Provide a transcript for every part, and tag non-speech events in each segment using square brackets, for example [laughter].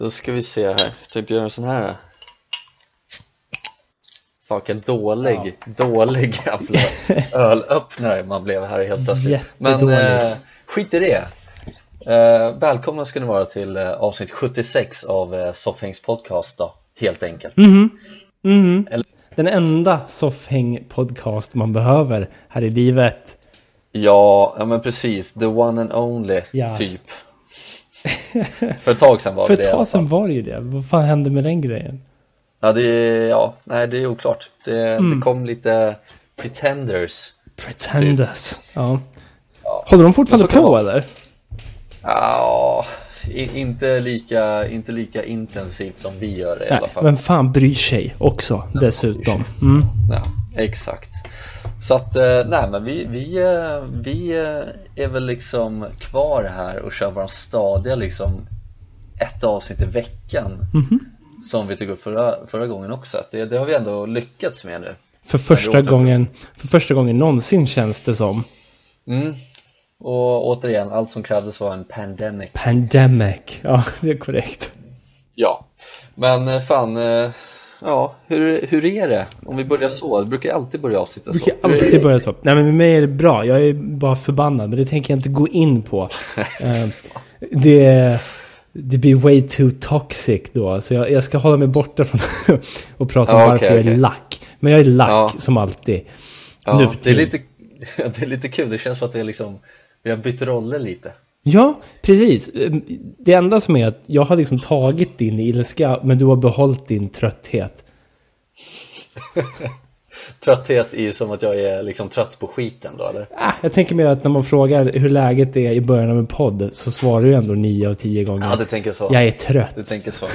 Då ska vi se här, jag tänkte göra en sån här? Vilken dålig, dålig [laughs] jävla [laughs] ölöppnare man blev här helt plötsligt. Men eh, skit i det. Eh, Välkomna ska ni vara till eh, avsnitt 76 av eh, Soffhängs podcast då, helt enkelt. Mhm. Mhm. Eller- Den enda soffhäng-podcast man behöver här i livet. Ja, ja men precis, the one and only Yes. typ [laughs] För ett tag sedan var För det ett i alla tag sedan var det ju det. Vad fan hände med den grejen? Ja, det är, ja, nej det är oklart det, Mm. det kom lite pretenders Pretenders. Typ. Ja. Håller de fortfarande på det eller? Ja, inte lika, inte lika intensivt som vi gör det i alla Nej, fall men fan bryr sig också dessutom. Mm. Ja, exakt Så att, eh, nej men vi, vi, eh, vi eh, är väl liksom kvar här och kör våran stadiga liksom ett avsnitt i veckan Mhm. Som vi tog upp förra, förra gången också, det, det har vi ändå lyckats med nu För första gången, för första gången någonsin känns det som. mm. Och återigen, allt som krävdes var en pandemic Pandemic. Ja, [laughs] det är korrekt. Ja, men fan, ja, hur, hur är det? Om vi börjar så, det brukar jag alltid börja avsnitta så är alltid börja så. Nej men med mig är det bra. Jag är bara förbannad. Men det tänker jag inte gå in på. [laughs] Eh, det, det blir way too toxic då. Så jag, jag ska hålla mig borta från [laughs] att prata om Ja, varför okej, jag är okej. lack. Men jag är lack Ja. som alltid. Ja, nu för det, är lite, [laughs] det är lite kul, det känns som att det är liksom, vi har bytt roller lite Ja, precis. Eh, Det enda som är att jag har liksom tagit din ilska men du har behållit din trötthet. [laughs] Trötthet är ju som att jag är liksom trött på skiten då eller? Ah, jag tänker mer att när man frågar hur läget är i början av en podd så svarar du ändå nio av tio gånger. Ja, du tänker så Jag är trött. Du tänker så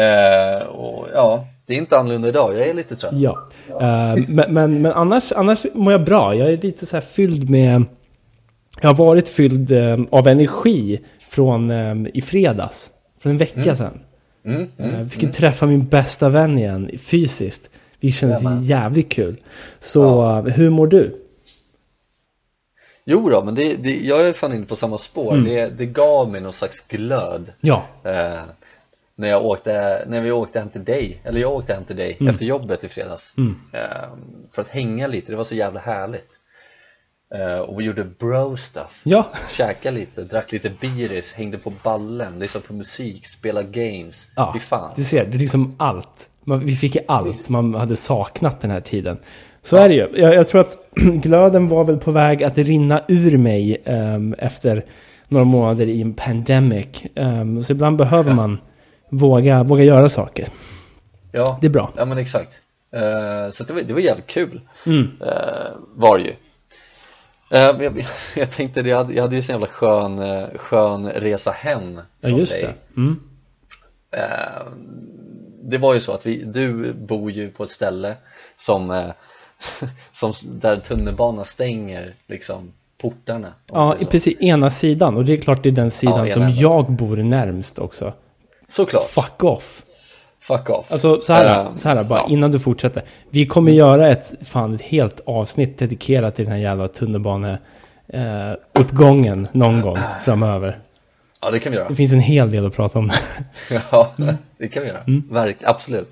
eh, och, Ja, det är inte annorlunda idag, jag är lite trött Ja, Eh, men, men, men annars, annars mår jag bra. Jag är lite så här fylld med... Jag har varit fylld eh, av energi från eh, i fredags. Från en vecka sedan. mm, Eh, mm, Jag fick ju träffa min bästa vän igen fysiskt. Det känns Jajamän. jävligt kul. Så eh, hur mår du? Jo då, men det, det, jag är fan inne på samma spår Mm. det, det gav mig någon slags glöd Ja, eh, när, jag åkte, när vi åkte hem till dig, eller jag åkte hem till dig Mm. efter jobbet i fredags eh, För att hänga lite, det var så jävla härligt eh, Och vi gjorde bro stuff ja, Käkade lite, drack lite biris, hängde på ballen, lyssnade på musik, spelade games ja. Fy fan Du ser, det är liksom allt. Vi fick allt man hade saknat den här tiden. Så är det ju. Jag, jag tror att [clears throat] glöden var väl på väg att rinna ur mig ehm, efter några månader i en pandemic. Ehm, så ibland behöver man våga, våga göra saker. Ja, Det är bra. ja men exakt eh, Så det var, det var jävligt kul Mm. eh, Var det ju eh, jag, jag tänkte, det, jag hade, jag hade ju så jävla skön, eh, skön resa hem Ja, från just dig det. Mm. Eh, det var ju så att vi, du bor ju på ett ställe som, [laughs] som där tunnelbanan stänger liksom portarna Ja, precis ena sidan. Och det är klart det är den sidan ena som jag bor närmst också. Såklart, Fuck off. Fuck off Alltså så här, Eh, så här bara ja. innan du fortsätter. Vi kommer göra ett, fan, ett helt avsnitt dedikerat till den här jävla tunnelbane eh, uppgången någon gång framöver. Ja det kan vi göra Det finns en hel del att prata om. [laughs] Ja, Mm. det kan vi göra, Verk, absolut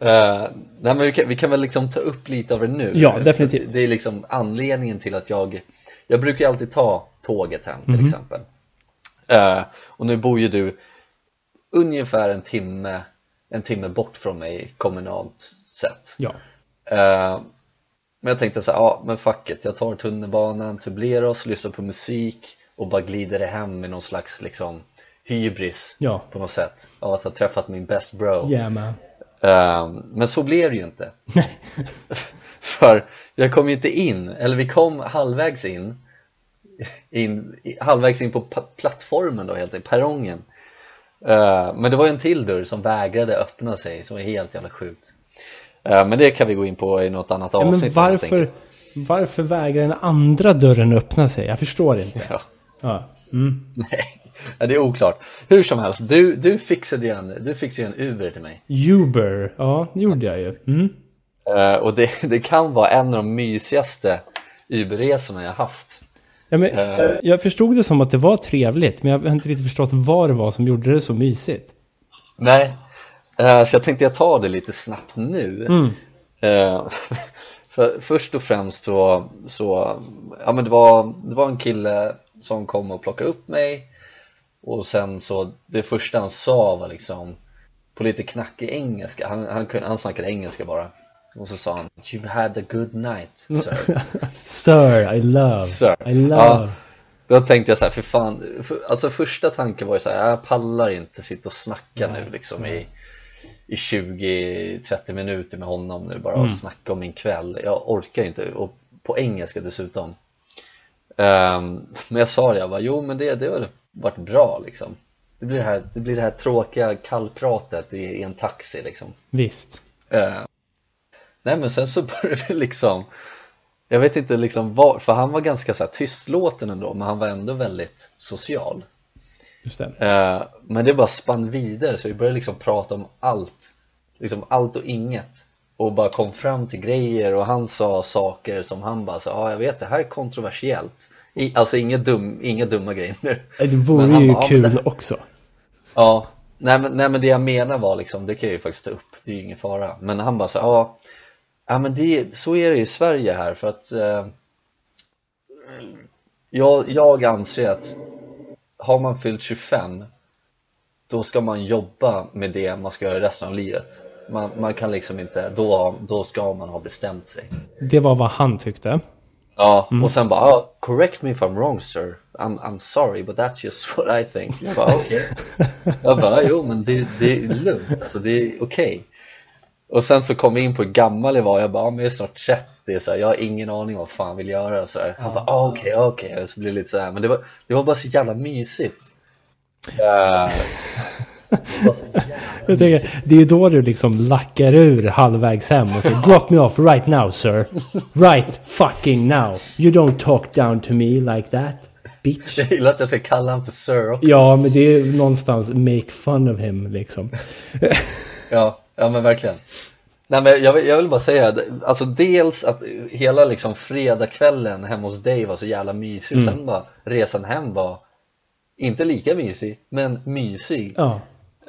Eh, Nej men vi kan, vi kan väl liksom ta upp lite av det nu Ja, definitivt. Det, är liksom anledningen till att jag Jag brukar alltid ta tåget hem till exempel Eh, Och nu bor ju du ungefär en timme En timme bort från mig kommunalt sett Ja. Eh, Men jag tänkte så här, ja men fuck it, jag tar tunnelbanan, Tubleros, lyssnar på musik och bara glider hem med någon slags liksom hybris Ja. på något sätt av att ha träffat min best bro Yeah man. Eh, Men så blev det ju inte [laughs] För jag kom ju inte in, eller vi kom halvvägs in, in halvvägs in på plattformen då helt enkelt, perrongen Eh, Men det var en till dörr som vägrade öppna sig som var helt jävla sjukt Eh, Men det kan vi gå in på i något annat Ja, avsnitt men varför, varför vägrar den andra dörren öppna sig? Jag förstår inte. Ja, Ja. Mm. nej, det är oklart Hur som helst, du, du fixade ju en, du fixade en Uber till mig Uber, ja det gjorde jag ju. Mm. Eh, Och det, det kan vara en av de mysigaste Uberresorna jag haft Ja, men, Eh. jag förstod det som att det var trevligt, men jag har inte riktigt förstått vad det var som gjorde det så mysigt. Nej, eh, så jag tänkte jag tar det lite snabbt nu Mm. Eh, [laughs] för först och främst så, så ja men det var, det var en kille som kom och plockade upp mig och sen så det första han sa var liksom på lite knackig engelska, han, han, han snackade engelska bara och så sa han You've had a good night sir [laughs] Sir, I love. Sir. I love. Ja. Då tänkte jag så här, för fan, för, alltså första tanken var ju så här, jag pallar inte sitta och snacka nu liksom i, i 20-30 minuter med honom nu bara och snacka om min kväll. Jag orkar inte, och på engelska dessutom. Ehm, men jag sa det, jag bara, jo men det, det har varit bra liksom. Det blir det här, det blir det här tråkiga kallpratet i, i en taxi liksom. Visst. Eh, nej men sen så [laughs] började det liksom Jag vet inte liksom var, för han var ganska så här tystlåten ändå men han var ändå väldigt social. Just det. eh, Men det bara spann vidare så vi började liksom prata om allt Liksom allt och inget. Och bara kom fram till grejer och han sa saker som han bara sa, ja ah, jag vet det här är kontroversiellt. I, Alltså inga, dum, inga dumma grejer nu. Det vore Men ju bara, kul det- också. Ja, nej men, nej men det jag menar var liksom, det kan jag ju faktiskt ta upp, det är ju ingen fara. Men han bara så ja, ja men det, så är det i Sverige här för att eh, jag, jag anser att har man fyllt 25 då ska man jobba med det man ska göra resten av livet. Man, man kan liksom inte, då, då ska man ha bestämt sig. Det var vad han tyckte. Ja, och sen bara ah, correct me if I'm wrong sir. I'm, I'm sorry but that's just [laughs] what I think. Jag bara okej [laughs] Jag bara jo men det, det är lugnt. Alltså det är okej Och sen så kom vi in på hur gammal jag var Jag bara ah, men jag är snart 30 så här, Jag har ingen aning vad fan vill göra så här. Han bara ah, okej okej Och så blir det lite så här Men det var, det var bara så jävla mysigt [laughs] Jag tänker, det är ju då du liksom lackar ur halvvägs hem och säger Drop me off right now sir. Right fucking now. You don't talk down to me like that. Bitch. Jag gillar att jag ska kalla honom för sir också Ja, men det är någonstans make fun of him liksom. Ja, ja men verkligen Nej men jag vill, jag vill bara säga, alltså dels att hela liksom fredagskvällen hemma hos dig var så jävla mysig Mm. Sen bara resan hem var inte lika mysig, men mysig Ja.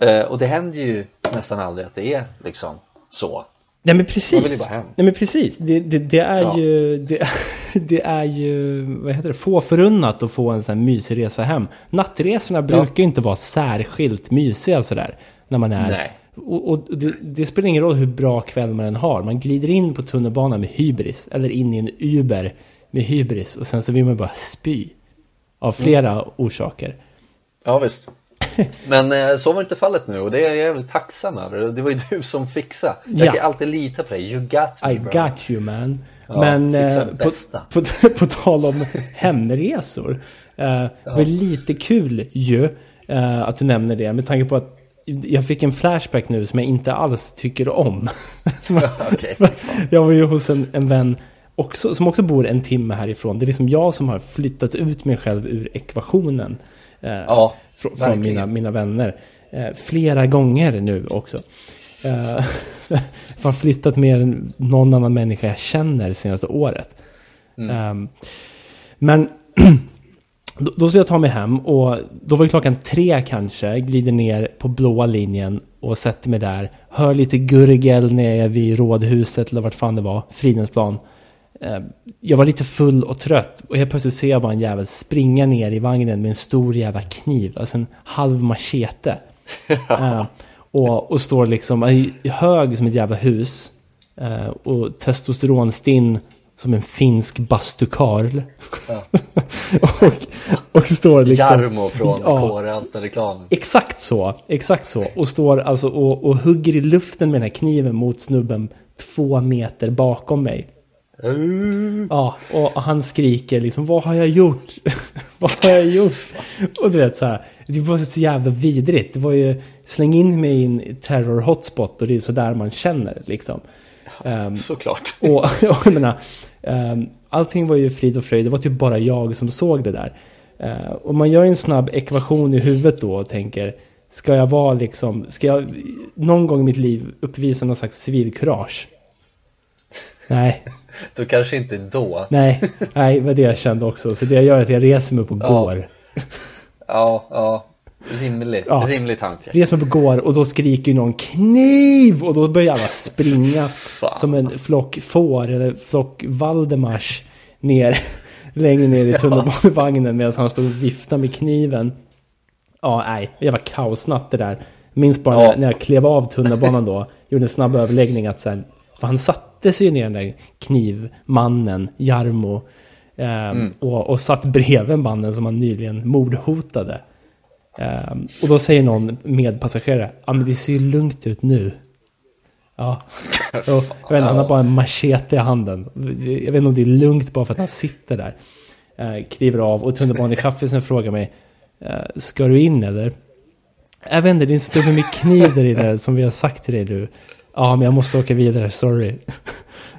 eh, Och det händer ju nästan aldrig att det är liksom så Nej men Man precis. vill ju bara hem. Nej men precis. Det, det, det är Ja. ju... Det, [laughs] det är ju... Vad heter det? Få förunnat att få en sån här mysig resa hem. Nattresorna brukar ju inte vara särskilt mysiga sådär. När man är... Nej. Och, och det, det spelar ingen roll hur bra kväll man än har. Man glider in på tunnelbanan med hybris. Eller in i en Uber med hybris. Och sen så vill man bara spy. Av flera Mm. orsaker. Ja visst Men eh, så var inte fallet nu och det är jag jävligt tacksam över Det var ju du som fixade Jag Ja. kan alltid lita på dig, you got me I bro got you man. Ja, Men eh, på, på, [laughs] på tal om hemresor. Eh, Det var lite kul ju eh, att du nämner det. Med tanke på att jag fick en flashback nu som jag inte alls tycker om. [laughs] Jag var ju hos en, en vän också, som också bor en timme härifrån. Det är liksom jag som har flyttat ut mig själv ur ekvationen. Eh, Ja, från, från mina, mina vänner. Eh, flera gånger nu också. Eh, jag [laughs] har flyttat mer än någon annan människa jag känner senaste året. Mm. Eh, men [clears throat] då, då ska jag ta mig hem och då var det klockan tre kanske. Glider ner på blåa linjen och sätter mig där. Hör lite gurgel är vid rådhuset eller vart fan det var. Fridhemsplan. Eh, Jag var lite full och trött och helt plötsligt ser jag bara en jävel springa ner i vagnen med en stor jävla kniv. Alltså en halv machete. [laughs] Eh, och, och står liksom hög som ett jävla hus. Eh, och testosteronstinn som en finsk bastukarl. [laughs] och, och står liksom... Jarmo från Ja. Kåralta-reklamen Exakt så, exakt så. Och står alltså och, och hugger i luften med den här kniven mot snubben två meter bakom mig. Ja, och han skriker liksom Vad har jag gjort? [laughs] Vad har jag gjort? Och du vet så här Det var så jävla vidrigt Det var ju Släng in mig i en terror hotspot Och det är så där man känner liksom Ehm, Såklart och, [laughs] och jag menar, um, allting var ju frid och fröjd. Det var typ bara jag som såg det där. Eh, och man gör en snabb ekvation i huvudet då och tänker, ska jag vara liksom, ska jag någon gång i mitt liv uppvisa någon slags civilkurage? Nej, [laughs] då kanske inte då. Nej, nej, vad det jag kände också. Så det jag gör är att jag reser mig upp och Ja. går. Ja, ja. Rimlig, Ja. rimlig tanke. Och går och då skriker ju någon kniv och då börjar alla springa Fan, som en alltså. flock får eller flock Valdemars ner [laughs] längre ner i tunnelbanevagnen medan han stod och viftade med kniven. Ja, nej, det var kaosnatt det där. Minns bara Ja. när, jag klev av tunnelbanan då, [laughs] gjorde en snabb överläggning att sen, för han satte sig ju ner den där knivmannen, Jarmo, ehm, och, och satt bredvid mannen som han nyligen mordhotade. Ehm, och då säger någon medpassagerare, ja men det ser ju lugnt ut nu. Ja, och, jag vet inte, han har bara en machete i handen. Jag vet inte om det är lugnt bara för att han sitter där. Eh, kliver av och tunnelbanechaffisen frågar mig, eh, ska du in eller? Jag vet inte, det är en stubbe med kniv där inne som vi har sagt till dig nu. Ja, men jag måste åka vidare, sorry.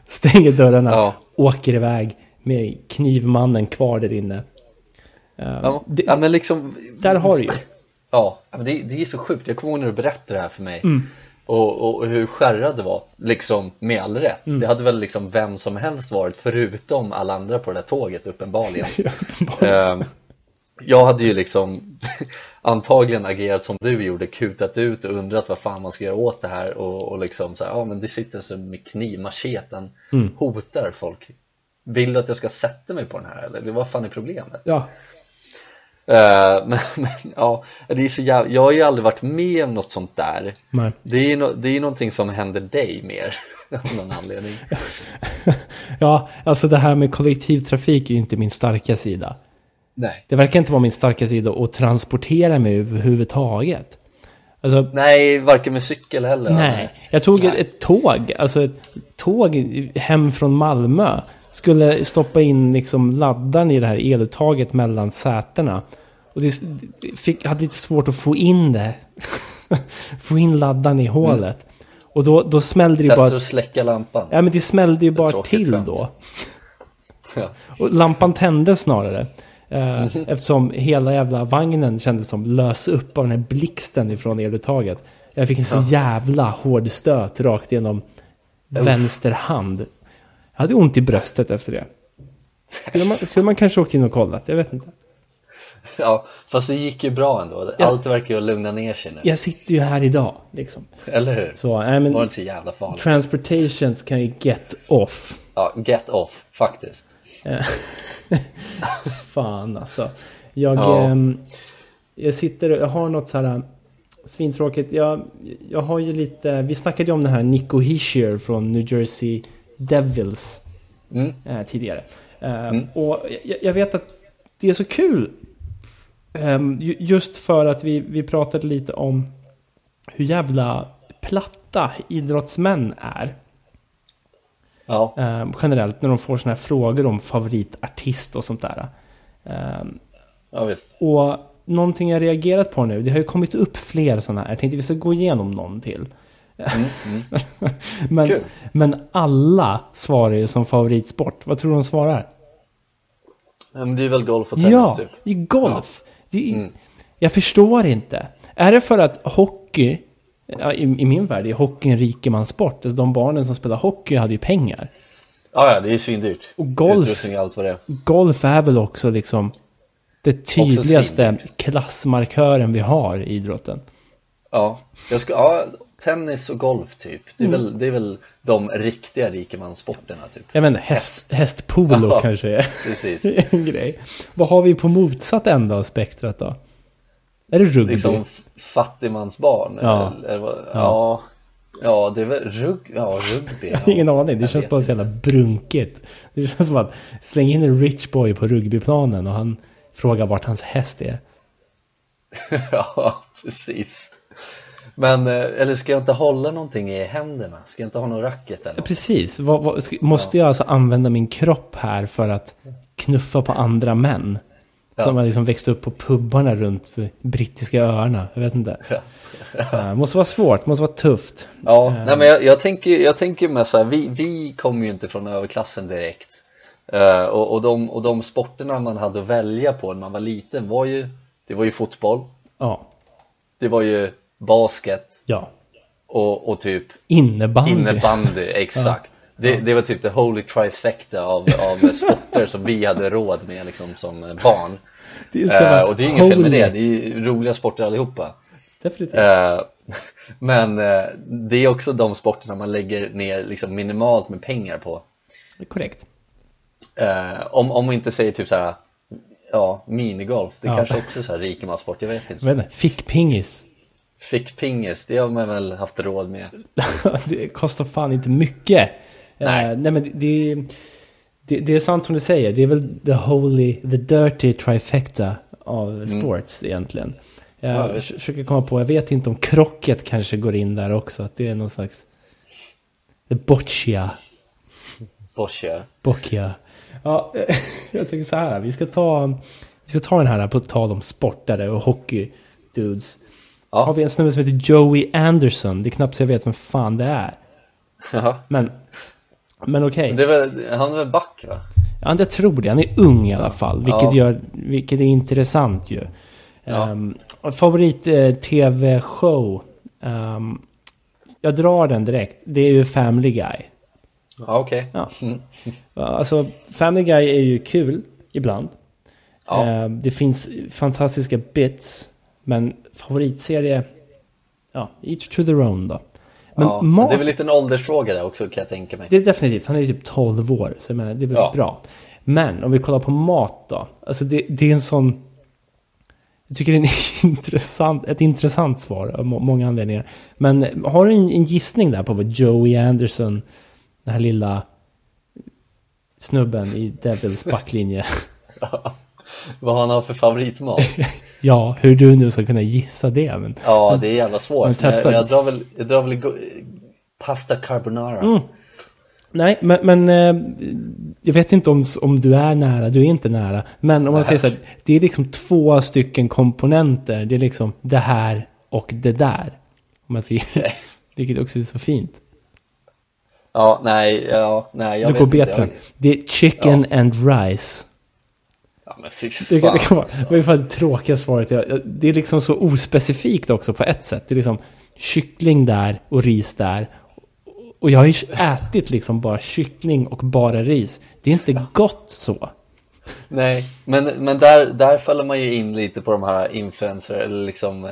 Stänger dörrarna, Ja. åker iväg med knivmannen kvar där inne. Eh, Ja, det, ja men liksom där har du ju. Ja, men det, det är så sjukt. Jag kommer ihåg när du berättade det här för mig Mm. och, och hur skärrad det var, liksom med all rätt Mm. Det hade väl liksom vem som helst varit förutom alla andra på det där tåget uppenbarligen [laughs] Ehm, Jag hade ju liksom [laughs] antagligen agerat som du gjorde, kutat ut och undrat vad fan man ska göra åt det här och, och liksom så här, ja men det sitter så med kniv, macheten, Mm. hotar folk Vill du att jag ska sätta mig på den här eller vad fan är problemet? Ja, Eh, [laughs] men, men ja, det är så jävla, jag har ju aldrig varit med om något sånt där nej. Det är no, det är någonting som händer dig mer [laughs] av någon anledning [laughs] Ja, alltså det här med kollektivtrafik är ju inte min starka sida. Nej, Det verkar inte vara min starka sida att transportera mig överhuvudtaget. Alltså, nej varken med cykel heller nej. Jag tog ett, Nej. ett tåg, alltså ett tåg hem från Malmö. Skulle stoppa in liksom laddaren i det här eluttaget mellan sätena. Och det fick, hade lite svårt att få in det. [laughs] få in laddaren i hålet. Och då, då smällde det ju Testar bara... att släcka lampan Ja men det smällde ju bara tråkigt till skämt. då. [laughs] ja. Och lampan tändes snarare. Eh, Eftersom hela jävla vagnen kändes som lös upp av den här blixten ifrån eluttaget. Jag fick en så jävla hård stöt rakt genom vänster hand. Jag hade ont i bröstet efter det. Skulle man, skulle man kanske åkt in och kollat? Jag vet inte. [laughs] ja, fast det gick ju bra ändå Ja. Allt verkar ju lugna ner sig nu Jag sitter ju här idag, liksom. Eller hur? Så, Var det men inte så jävla farligt? transportations kan ju get off. Ja, get off faktiskt [laughs] Fan alltså. Jag, Ja. ehm, jag sitter och jag har något så här äh, svintråkigt. Jag, jag har ju lite, vi snackade ju om den här Nico Hischier från New Jersey Devils mm. eh, tidigare. Ehm, Och jag, jag vet att det är så kul. Ehm, ju- just för att vi, vi pratade lite om hur jävla platta idrottsmän är. Ja, Ehm, generellt när de får såna här frågor om favoritartist och sånt där. Ehm, ja visst och någonting jag reagerat på nu, det har ju kommit upp fler sådana här. Jag tänkte vi ska gå igenom någon till. mm, mm. [laughs] Men, Kul. men alla svarar ju som favoritsport. Vad tror du de svarar? Ja, det är väl golf och tennis ja, typ det är golf. Det Mm. Jag förstår inte. Är det för att hockey, i, i min värld är hockey en rikemanssport. Alltså de barnen som spelar hockey hade ju pengar. Ja, ja, det är svindyrt Och golf. Utrustning allt vad det är Golf är väl också liksom det tydligaste klassmarkören vi har i idrotten. Ja, jag ska, ja, tennis och golf typ det är, Mm. väl, det är väl de riktiga rikemanssporterna typ vet inte, häst, hästpolo Ja. kanske är [laughs] Precis, [laughs] en grej. Vad har vi på motsatt ända av spektrat då? Är det rugby? liksom fattigmansbarn Ja. eller, eller, vad- ja. ja, det är väl rug, ja, rugby [laughs] ja. Ingen aning, det Jag känns bara så jävla brunkigt. Det känns som att slänga in en rich boy på rugbyplanen och han frågar vart hans häst är. Ja, precis Men, eh, eller ska jag inte hålla någonting i händerna? Ska jag inte ha någon racket eller något? Precis, vad, vad, ska, måste jag alltså använda min kropp här för att knuffa på andra män? Ja. Som har liksom växt upp på pubbarna runt brittiska öarna. Jag vet inte. Ja. Uh, måste vara svårt, måste vara tufft. Ja, Eh. nej men jag, jag tänker, jag tänker med så här, vi, vi kommer ju inte från överklassen direkt Eh, och, och, de, och de sporterna man hade att välja på när man var liten var ju Det var ju fotboll, Ja, det var ju basket ja. och, och typ Innebandy. innebandy, [laughs] exakt. Det, det var typ the holy trifecta av, av sporter som vi hade råd med liksom som barn. Det är så eh, Och det är inget fel med det, det är ju roliga sporter allihopa. Definitivt. eh, [laughs] Men eh, det är också de sporterna man lägger ner liksom minimalt med pengar på. Korrekt. om, om man inte säger typ såhär Ja, minigolf, det Ja. kanske också är så här rikemanssport, jag vet inte. Jag vet fickpingis. Fickpingis, det har man väl haft råd med [laughs] det kostar fan inte mycket. Nej. Eh, nej men det, det, det är sant som du säger. Det är väl the holy, the dirty trifecta av sports egentligen. Jag Mm. Ja, visst. försöker komma på, jag vet inte om krocket kanske går in där också. Att det är någon slags... The boccia. Boccia Boccia. Ja, [laughs] jag tänker så här. Vi ska ta, vi ska ta den här på tal om sportare och hockey dudes. Ja. Har vi en snubbe som heter Joey Anderson. Det är knappt så jag vet vem fan det är. Jaha Men, men okej. Är väl, han är väl back va? Ja, jag tror det. Han är ung i alla fall. Vilket, Ja. gör, vilket är intressant ju. Ja. Um, favorit eh, tv-show. Ehm, jag drar den direkt. Det är ju Family Guy. Ja okej Ja. [laughs] Mm. Alltså, Family Guy är ju kul ibland. Ja. Ehm, det finns fantastiska bits. Men favoritserie... Ja, each to their own då. Men ja, mat... det är väl lite en åldersfråga där också kan jag tänka mig Det är definitivt, han är ju typ 12 år. Så jag menar, det är väl Ja. bra. Men om vi kollar på mat då. Alltså det, det är en sån... Jag tycker det är en [laughs] intressant, ett intressant svar av må- många anledningar. Men har du en, en gissning där på vad Joey Anderson, den här lilla snubben i Devils backlinje. [laughs] Vad han har för favoritmat [laughs] ja, hur du nu ska kunna gissa det. Men, Ja det är jävla Men svårt men testa. jag, jag drar väl, jag drar väl Pasta carbonara Mm. nej, men, men eh, jag vet inte om, om du är nära, du är inte nära. Men om man säger så här, det är liksom två stycken komponenter. Det är liksom det här och det där. Om man säger, [laughs] vilket också är så fint. Ja, nej, ja, nej jag Du vet går inte jag. Det är chicken and rice. Ja men fy Det, kan- det kan fan vara, alltså. det var fan det tråkiga svaret. Jag, det är liksom så ospecifikt också på ett sätt. Det är liksom kyckling där och ris där. Och jag har ju ätit liksom bara kyckling och bara ris. Det är inte gott så. Nej, men, men där, där faller man ju in lite på de här influencer eller liksom eh,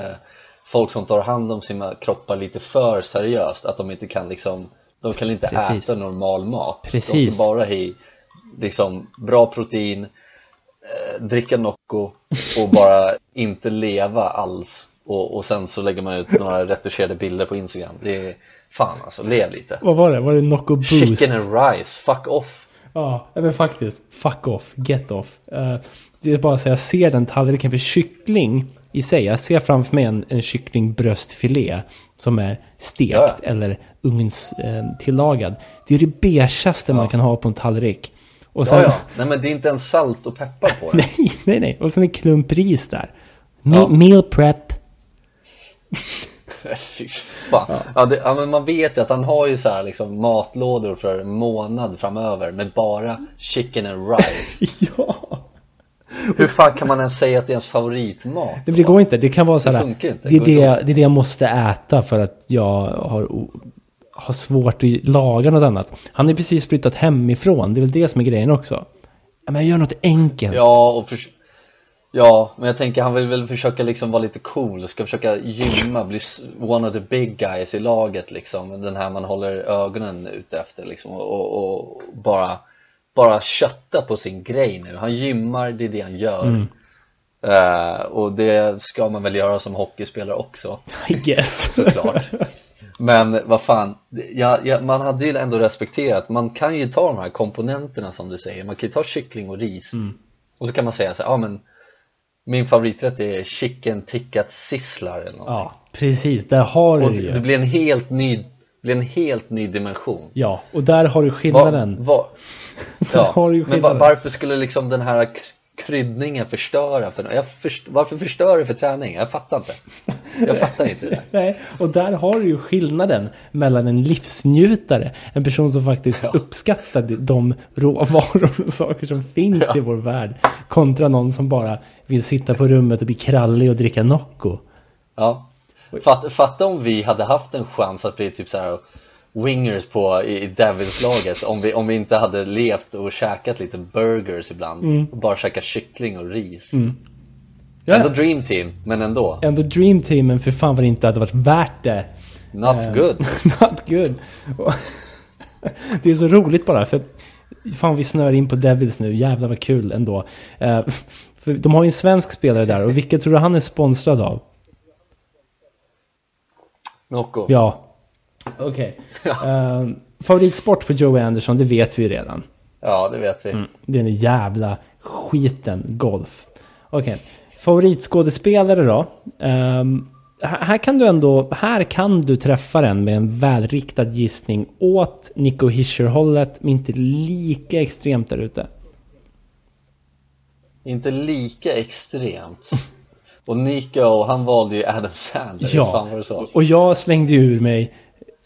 folk som tar hand om sina kroppar lite för seriöst att de inte kan liksom de kan inte Precis. äta normal mat de Precis. ska bara ha i liksom bra protein dricka Nocco och bara inte leva alls och, och sen så lägger man ut några retuscherade bilder på Instagram det är fan alltså, lev lite Vad var det? Var det Nocco Boost? Chicken and rice, fuck off Ja, ja, men faktiskt. Fuck off, get off. Eh, det är bara så jag ser den tallriken för kyckling i sig. Jag ser framför mig en, en kycklingbröstfilé som är stekt Ja. eller ugnstillagad. Eh, tillagad. det är det beigaste man kan ha på en tallrik. Och sen, ja, ja. Nej men det är inte ens salt och peppar på [laughs] det nej, nej, nej. Och sen en klump ris där. Me- Ja. Meal prep. [laughs] Fy fan. Ja. det, ja, men man vet ju att han har ju så här liksom matlådor för en månad framöver med bara chicken and rice. [laughs] ja. Hur fan kan man ens säga att det är ens favoritmat? Det, det går inte. Det kan vara så här. Det är Det det, det är det jag måste äta för att jag har, har svårt att laga något annat. Han ju precis flyttat hemifrån. Det är väl det som är grejen också. Men gör något enkelt. Ja, och för, ja, men jag tänker han vill väl försöka liksom vara lite cool, ska försöka gymma, bli one of the big guys i laget liksom. Den här man håller ögonen ute efter liksom och, och, bara, bara kötta på sin grej nu. Han gymmar, det är det han gör. Mm. Eh, och det ska man väl göra som hockeyspelare också, [laughs] I guess. såklart. Men vad fan, ja, ja, man hade ju ändå respekterat, man kan ju ta de här komponenterna som du säger, man kan ju ta kyckling och ris och så kan man säga så här, ja men min favoriträtt är chicken tikkat sizzlar eller någonting. Ja, precis. Där har och du det det, blir en helt ny, blir en helt ny dimension. Ja, och där har du Va, skillnaden. va, [laughs] Där ja, har du ju men va, skillnaden. varför skulle liksom den här kryddningen förstöra för jag först, Varför förstör det för träning? Jag fattar inte. Jag fattar inte det. [laughs] Nej, och där har du ju skillnaden mellan en livsnjutare, en person som faktiskt [laughs] uppskattar de- råvaror och saker som finns i vår värld, kontra någon som bara vill sitta på rummet och bli krallig och dricka Nocco. Ja. Fatt, fatta om vi hade haft en chans att bli typ så här wingers på i, i Devils-laget om vi, om vi inte hade levt och käkat lite burgers ibland och bara käkat kyckling och ris. Ja, Ändå dream team, men ändå. ändå Dream Team, men för fan vad det inte hade varit värt det. Not Eh, good. [laughs] Not good. [laughs] Det är så roligt bara, för fan vi snör in på Devils nu, jävlar vad kul ändå. Eh, [laughs] för de har ju en svensk spelare där, och vilka tror du han är sponsrad av? Nocco. Ja. Okej. Eh, favoritsport på Joey Anderson, det vet vi ju redan. Ja, det vet vi. Det är den jävla skiten golf. Okej. Favoritskådespelare då? Ehm, här här kan du ändå, här kan du träffa den med en välriktad gissning åt Nico Hischer-hållet, men inte lika extremt där ute. Inte lika extremt. Och Nico, han valde ju Adam Sandler. Ja. Fan var det så? och jag slängde ju ur mig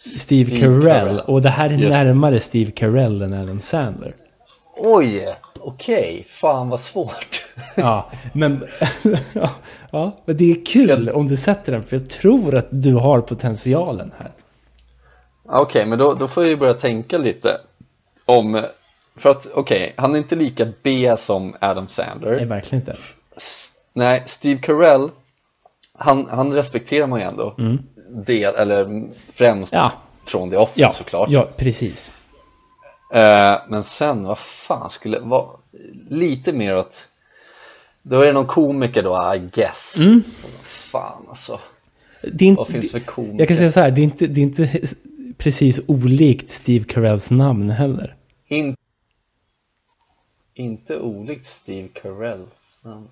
Steve, Steve Carell, Carell. och det här är Just närmare Steve Carell än Adam Sandler. Oj! Okej, fan vad svårt. Ja, men, [laughs] ja, men det är kul om du sätter den, för jag tror att du har potentialen här. Okej, men då, då får jag ju börja tänka lite om... För att, okej, han är inte lika B som Adam Sandler. Nej, verkligen inte. S- Nej, Steve Carell, han, han respekterar man ju ändå. Del, eller främst Ja. från The Office Ja, såklart. ja precis. Eh, men sen, vad fan skulle vara lite mer åt Då är det någon komiker då, I guess Mm. Fan alltså inte, Vad finns det för komiker? jag kan säga så här, det är, inte, det är inte precis olikt Steve Carells namn heller. In... Inte olikt Steve Carells namn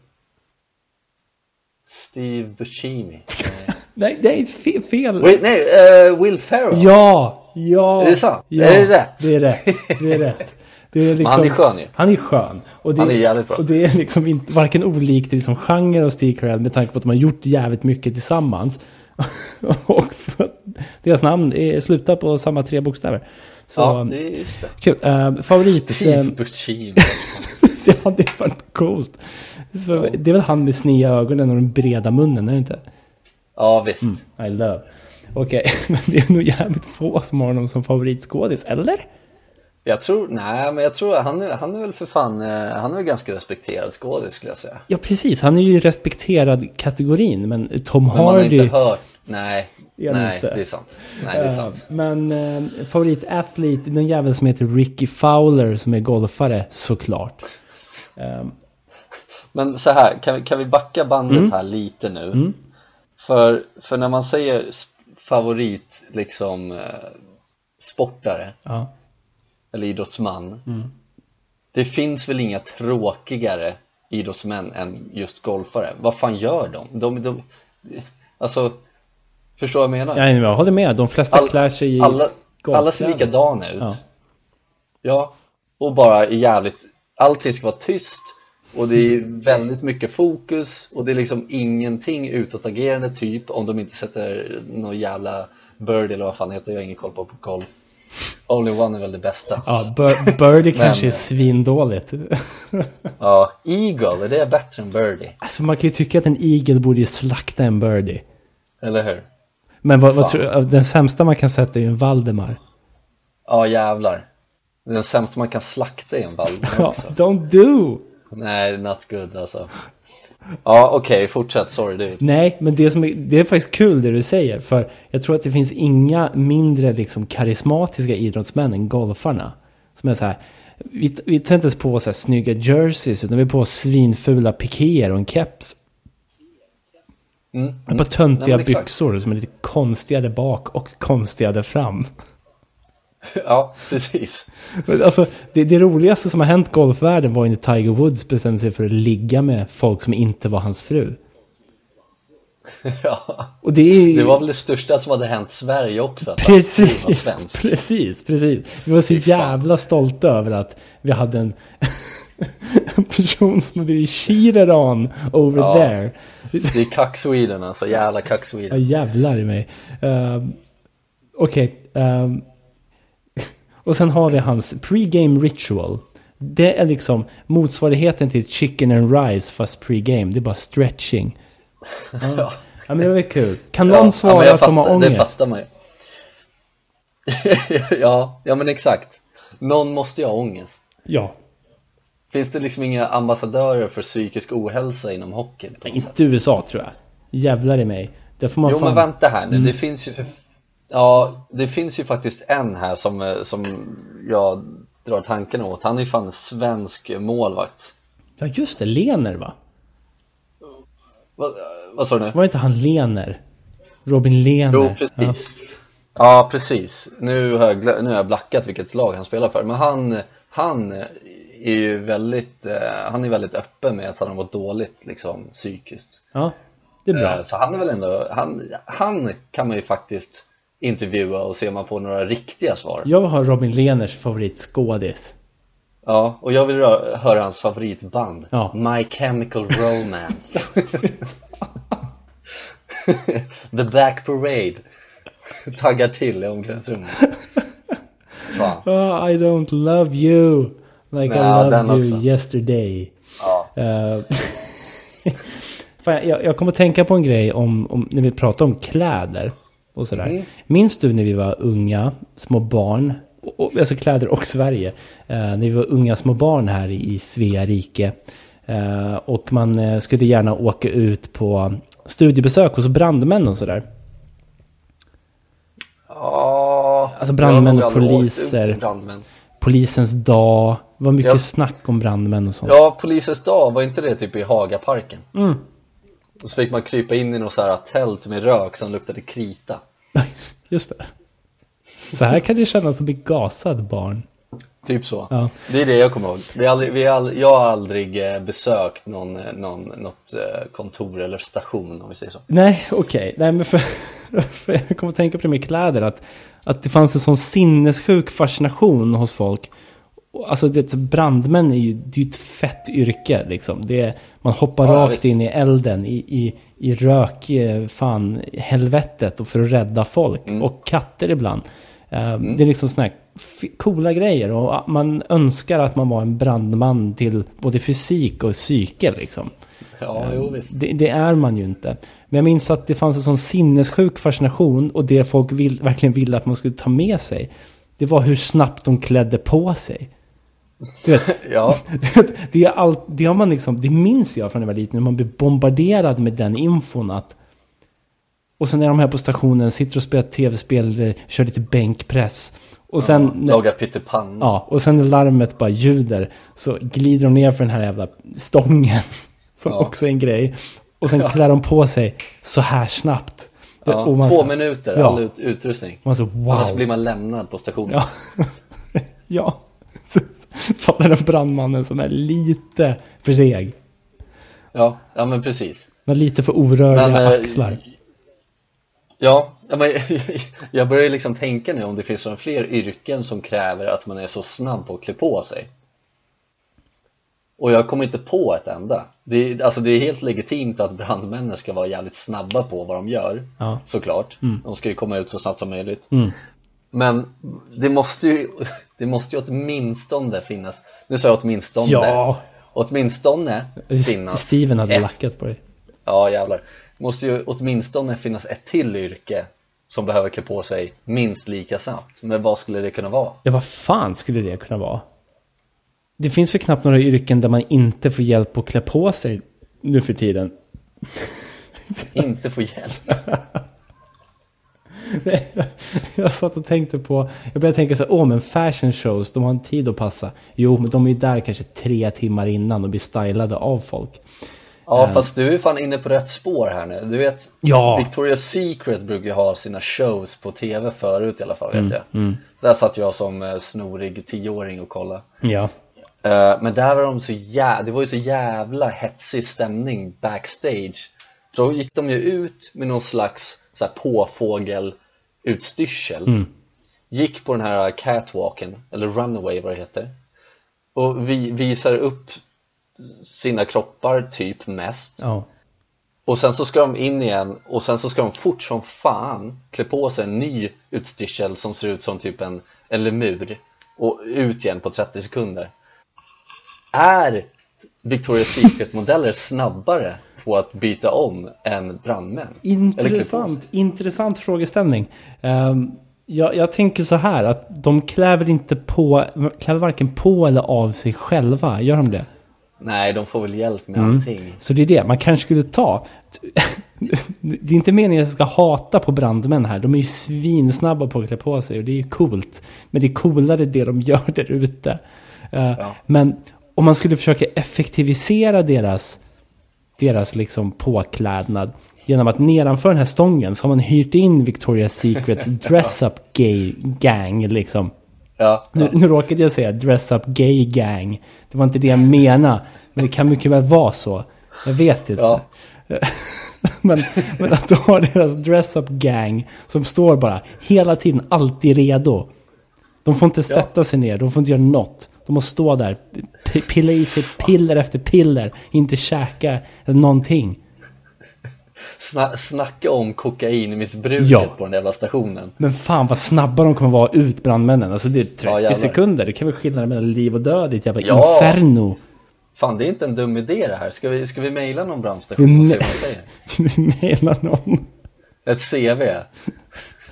Steve Buscemi [laughs] Nej, det är fe, fel. Wait, nej, eh, Will Ferrell Ja, ja. Är det sant? Ja, Är det rätt? Det är rätt. Det är rätt. Det är [laughs] liksom, han är skön ju. Han är skön. Och det, Han är jävligt bra. Och det är liksom inte, varken olikt liksom genre och Steve Carell med tanke på att de har gjort jävligt mycket tillsammans. [laughs] och för att deras namn är, slutar på samma tre bokstäver. Så, Ja, det är just det kul. Uh, favorit? Steve eh, Buscemi [laughs] det hade varit coolt. Så, Det är väl han med sneda ögonen och den breda munnen, är det inte? Ja visst I love. Okej, [laughs] men det är nog jävligt få som har honom som favoritskådis, eller? Jag tror, nej men jag tror han är, han är väl för fan, eh, han är väl ganska respekterad skådis skulle jag säga Ja, precis. Han är ju respekterad kategorin, men Tom Men man har Hardy... inte hört, nej, nej inte? det är sant Nej det är Eh, sant Men eh, favoritathlete, den jävel som heter Ricky Fowler som är golfare, såklart. [laughs] Eh, Men så här, kan, vi- kan vi backa bandet Mm. här lite nu? För, för när man säger favorit, liksom, eh, sportare ja. eller idrottsman Mm. Det finns väl inga tråkigare idrottsmän än just golfare? Vad fan gör de? de, de alltså, förstår vad jag menar? Ja, jag håller med. De flesta All- klär sig i alla, alla ser likadana ut Ja. Ja, och bara är jävligt Allting ska vara tyst och det är väldigt mycket fokus och det är liksom ingenting utåtagerande typ om de inte sätter någon jävla birdie eller vad fan heter jag har ingen koll på på golf Only one är väl det bästa Ja, Bir- Birdie kanske är svindåligt. [laughs] Ja, Eagle, är det bättre än birdie? Alltså man kan ju tycka att en eagle borde ju slakta en birdie. Eller hur? Men vad, vad tror Den sämsta man kan sätta är ju en Valdemar. Ja jävlar är den sämsta man kan slakta i en Valdemar också don't do! Nej, not good alltså Ja okej, fortsätt, sorry du Nej, men det, som är, det är faktiskt kul det du säger. För jag tror att det finns inga mindre liksom karismatiska idrottsmän än golfarna. Som är så här. Vi, vi tar inte ens på så här snygga jerseys, utan vi är på svinfula pikéer och en keps. mm, Ett par töntiga Nej, byxor som är lite konstigare bak och konstigare fram. [laughs] Ja, precis Alltså, det, det roligaste som har hänt golfvärlden var ju när Tiger Woods bestämde sig för att ligga med folk som inte var hans fru. [laughs] Ja, Och det är det var väl det största som hade hänt Sverige också Precis, precis, precis. Vi var så jävla stolta över att vi hade en, [laughs] en person som blivit cheated on over Ja. there. Det är kack Sweden alltså, jävla kack Ja, Sweden jävlar i mig. Um, Okej. ehm, och sen har vi hans pre-game ritual. Det är liksom motsvarigheten till chicken and rice fast pre-game. Det är bara stretching. [laughs] Ja, Ja men det var kul. Kan ja, någon ja, svara jag att de har ångest? Det fattar man ju [laughs] ja, ja men exakt. Någon måste ju ha ångest. Ja, Finns det liksom inga ambassadörer för psykisk ohälsa inom hockeyn? sätt? inte USA tror jag. Jävlar i mig. Det får man Jo fan... men vänta här nu, det finns ju Ja, det finns ju faktiskt en här som, eh, som jag drar tanken åt Han är ju fan en svensk målvakt Ja just det, Lener va? Vad, vad sa du nu? Var inte han Lener? Robin Lener? Jo, precis Ja, precis nu har, jag, nu har jag blackat vilket lag han spelar för Men han, han är ju väldigt, eh, han är väldigt öppen med att han har mått dåligt liksom psykiskt Ja, ja det är bra. Eh, Så han är väl ändå, han, han kan man ju faktiskt intervjua och se om man får några riktiga svar Jag har Robin Lehners favoritskådis. Ja, och jag vill höra hans favoritband Ja. My Chemical Romance [laughs] The Black Parade Taggar till i omklädningsrummet Oh, I don't love you like Ja, I loved you också. yesterday. ja, [laughs] Fan, jag, jag kommer att tänka på en grej om, om när vi pratar om kläder och sådär. Mm. Minns du när vi var unga, små barn, och, alltså kläder och Sverige, eh, när vi var unga små barn här i, Svea rike. Eh, och man eh, skulle gärna åka ut på studiebesök hos brandmän och sådär. ja Alltså brandmän och poliser. Brandmän. Polisens dag, det var mycket Ja. snack om brandmän och sånt. Ja, Polisens dag, var inte det typ i Hagaparken? Mm. Och så fick man krypa in i något så här tält med rök som luktade krita [laughs] Just det. Så här kan det kännas att bli gasad barn. Typ så. Ja. Det är det jag kommer ihåg. Vi aldrig, vi aldrig, jag har aldrig eh, besökt någon, eh, någon, något eh, kontor eller station om vi säger så. Nej, okej. Nej, men för, [laughs] för jag kommer att tänka på det med kläder. Att, att det fanns en sån sinnessjuk fascination hos folk. Alltså det, brandmän är ju, det är ju ett fett yrke liksom. Det är, man hoppar Ja, rakt visst. in i elden, i, i, i rök, eh, fan, helvetet och för att rädda folk. Mm. Och katter ibland. Eh, Det är liksom såna här coola grejer. Och man önskar att man var en brandman till både fysik och psyke liksom. Ja, jo visst. Det, det är man ju inte. Men jag minns att det fanns en sån sinnessjuk fascination och det folk vill, verkligen ville att man skulle ta med sig. Det var hur snabbt de klädde på sig. Du vet, [laughs] Ja, [laughs] det, är allt, det har man liksom, det minns jag från när jag var liten, när man blev bombarderad med den infon att och sen är de här på stationen, sitter och spelar tv-spel, eh, kör lite bänkpress. Och sen, när- laga pyttipanna. Ja, och sen när larmet bara ljuder så glider de ner för den här jävla stången. [laughs] Som Ja. också är en grej. Och sen klär de på sig så här snabbt. Ja, och man två så- minuter, Ja. all ut, utrustning. Man så wow. Annars blir man lämnad på stationen. Ja. [laughs] Fattar den brandmannen som är lite för seg. Ja, ja men precis. Men lite för orörliga Men, eh, axlar. Ja, men [laughs] jag börjar ju liksom tänka nu om det finns några fler yrken som kräver att man är så snabb på att klä på sig. Och jag kommer inte på ett enda. Det är, alltså det är helt legitimt att brandmännen ska vara jävligt snabba på vad de gör. Ja. Såklart. De ska ju komma ut så snabbt som möjligt. Mm. Men det måste ju, [laughs] det måste ju åtminstone finnas, nu sa jag åtminstone, Ja. åtminstone finnas Steven hade ett, lackat på dig. Ja jävlar, det måste ju åtminstone finnas ett till yrke som behöver klä på sig minst lika snabbt. Men vad skulle det kunna vara? Ja, vad fan skulle det kunna vara? Det finns väl knappt några yrken där man inte får hjälp att klä på sig nu för tiden. Inte få hjälp. [laughs] [laughs] Jag satt och tänkte på, jag började tänka så här, åh men fashion shows, de har en tid att passa. Jo, men de är ju där kanske tre timmar innan och blir stylade av folk. Ja fast du är fan inne på rätt spår här nu. Du vet, Ja. Victoria's Secret brukar ju ha sina shows på tv förut i alla fall vet jag. Mm. Där satt jag som eh, snorig tioåring och kollade. Ja. Eh, Men där var de så jä... det var ju så jävla hetsig stämning backstage För då gick de ju ut med någon slags så här påfågelutstyrsel. Mm. Gick på den här catwalken, eller runaway vad det heter. Och vi visar upp sina kroppar typ mest. Ja. Och sen så ska de in igen och sen så ska de fort som fan klä på sig en ny utstyrsel som ser ut som typ en, en lemur. Och ut igen på 30 sekunder. Är Victoria's Secret-modeller [laughs] snabbare på att byta om än brandmän? Intressant, intressant frågeställning. Ehm, Jag, jag tänker så här att de kläver inte på, kläver varken på eller av sig själva. Gör de det? Nej, de får väl hjälp med Mm. allting. Så det är det, man kanske skulle ta... [laughs] Det är inte meningen att jag ska hata på brandmän här. De är ju svinsnabba på att klä på sig och det är ju coolt. Men det är coolare det de gör där ute. Eh, Ja. Men om man skulle försöka effektivisera deras, deras liksom påklädnad genom att nedanför den här stången så har man hyrt in Victoria's Secrets [laughs] dress-up gay gang liksom. Ja, Nu, nu råkade jag säga dress up gay gang. Det var inte det jag menade. Men det kan mycket väl vara så. Jag vet inte. Ja. [laughs] men, men att du har deras dress up gang som står bara hela tiden alltid redo. De får inte sätta sig ner, de får inte göra något. De måste stå där, pilla i sig piller efter piller, inte käka någonting. Sna snacka om kokainmissbruket Ja. på den jävla stationen. Men fan vad snabba de kommer vara ut brandmännen. Alltså det är 30 Ja, sekunder, det kan väl skillnaden mellan liv och död i ett jävla Ja. inferno. Fan, det är inte en dum idé det här. Ska vi, ska vi mejla någon brandstation och se vad de säger? [laughs] Vi menar någon. Ett CV?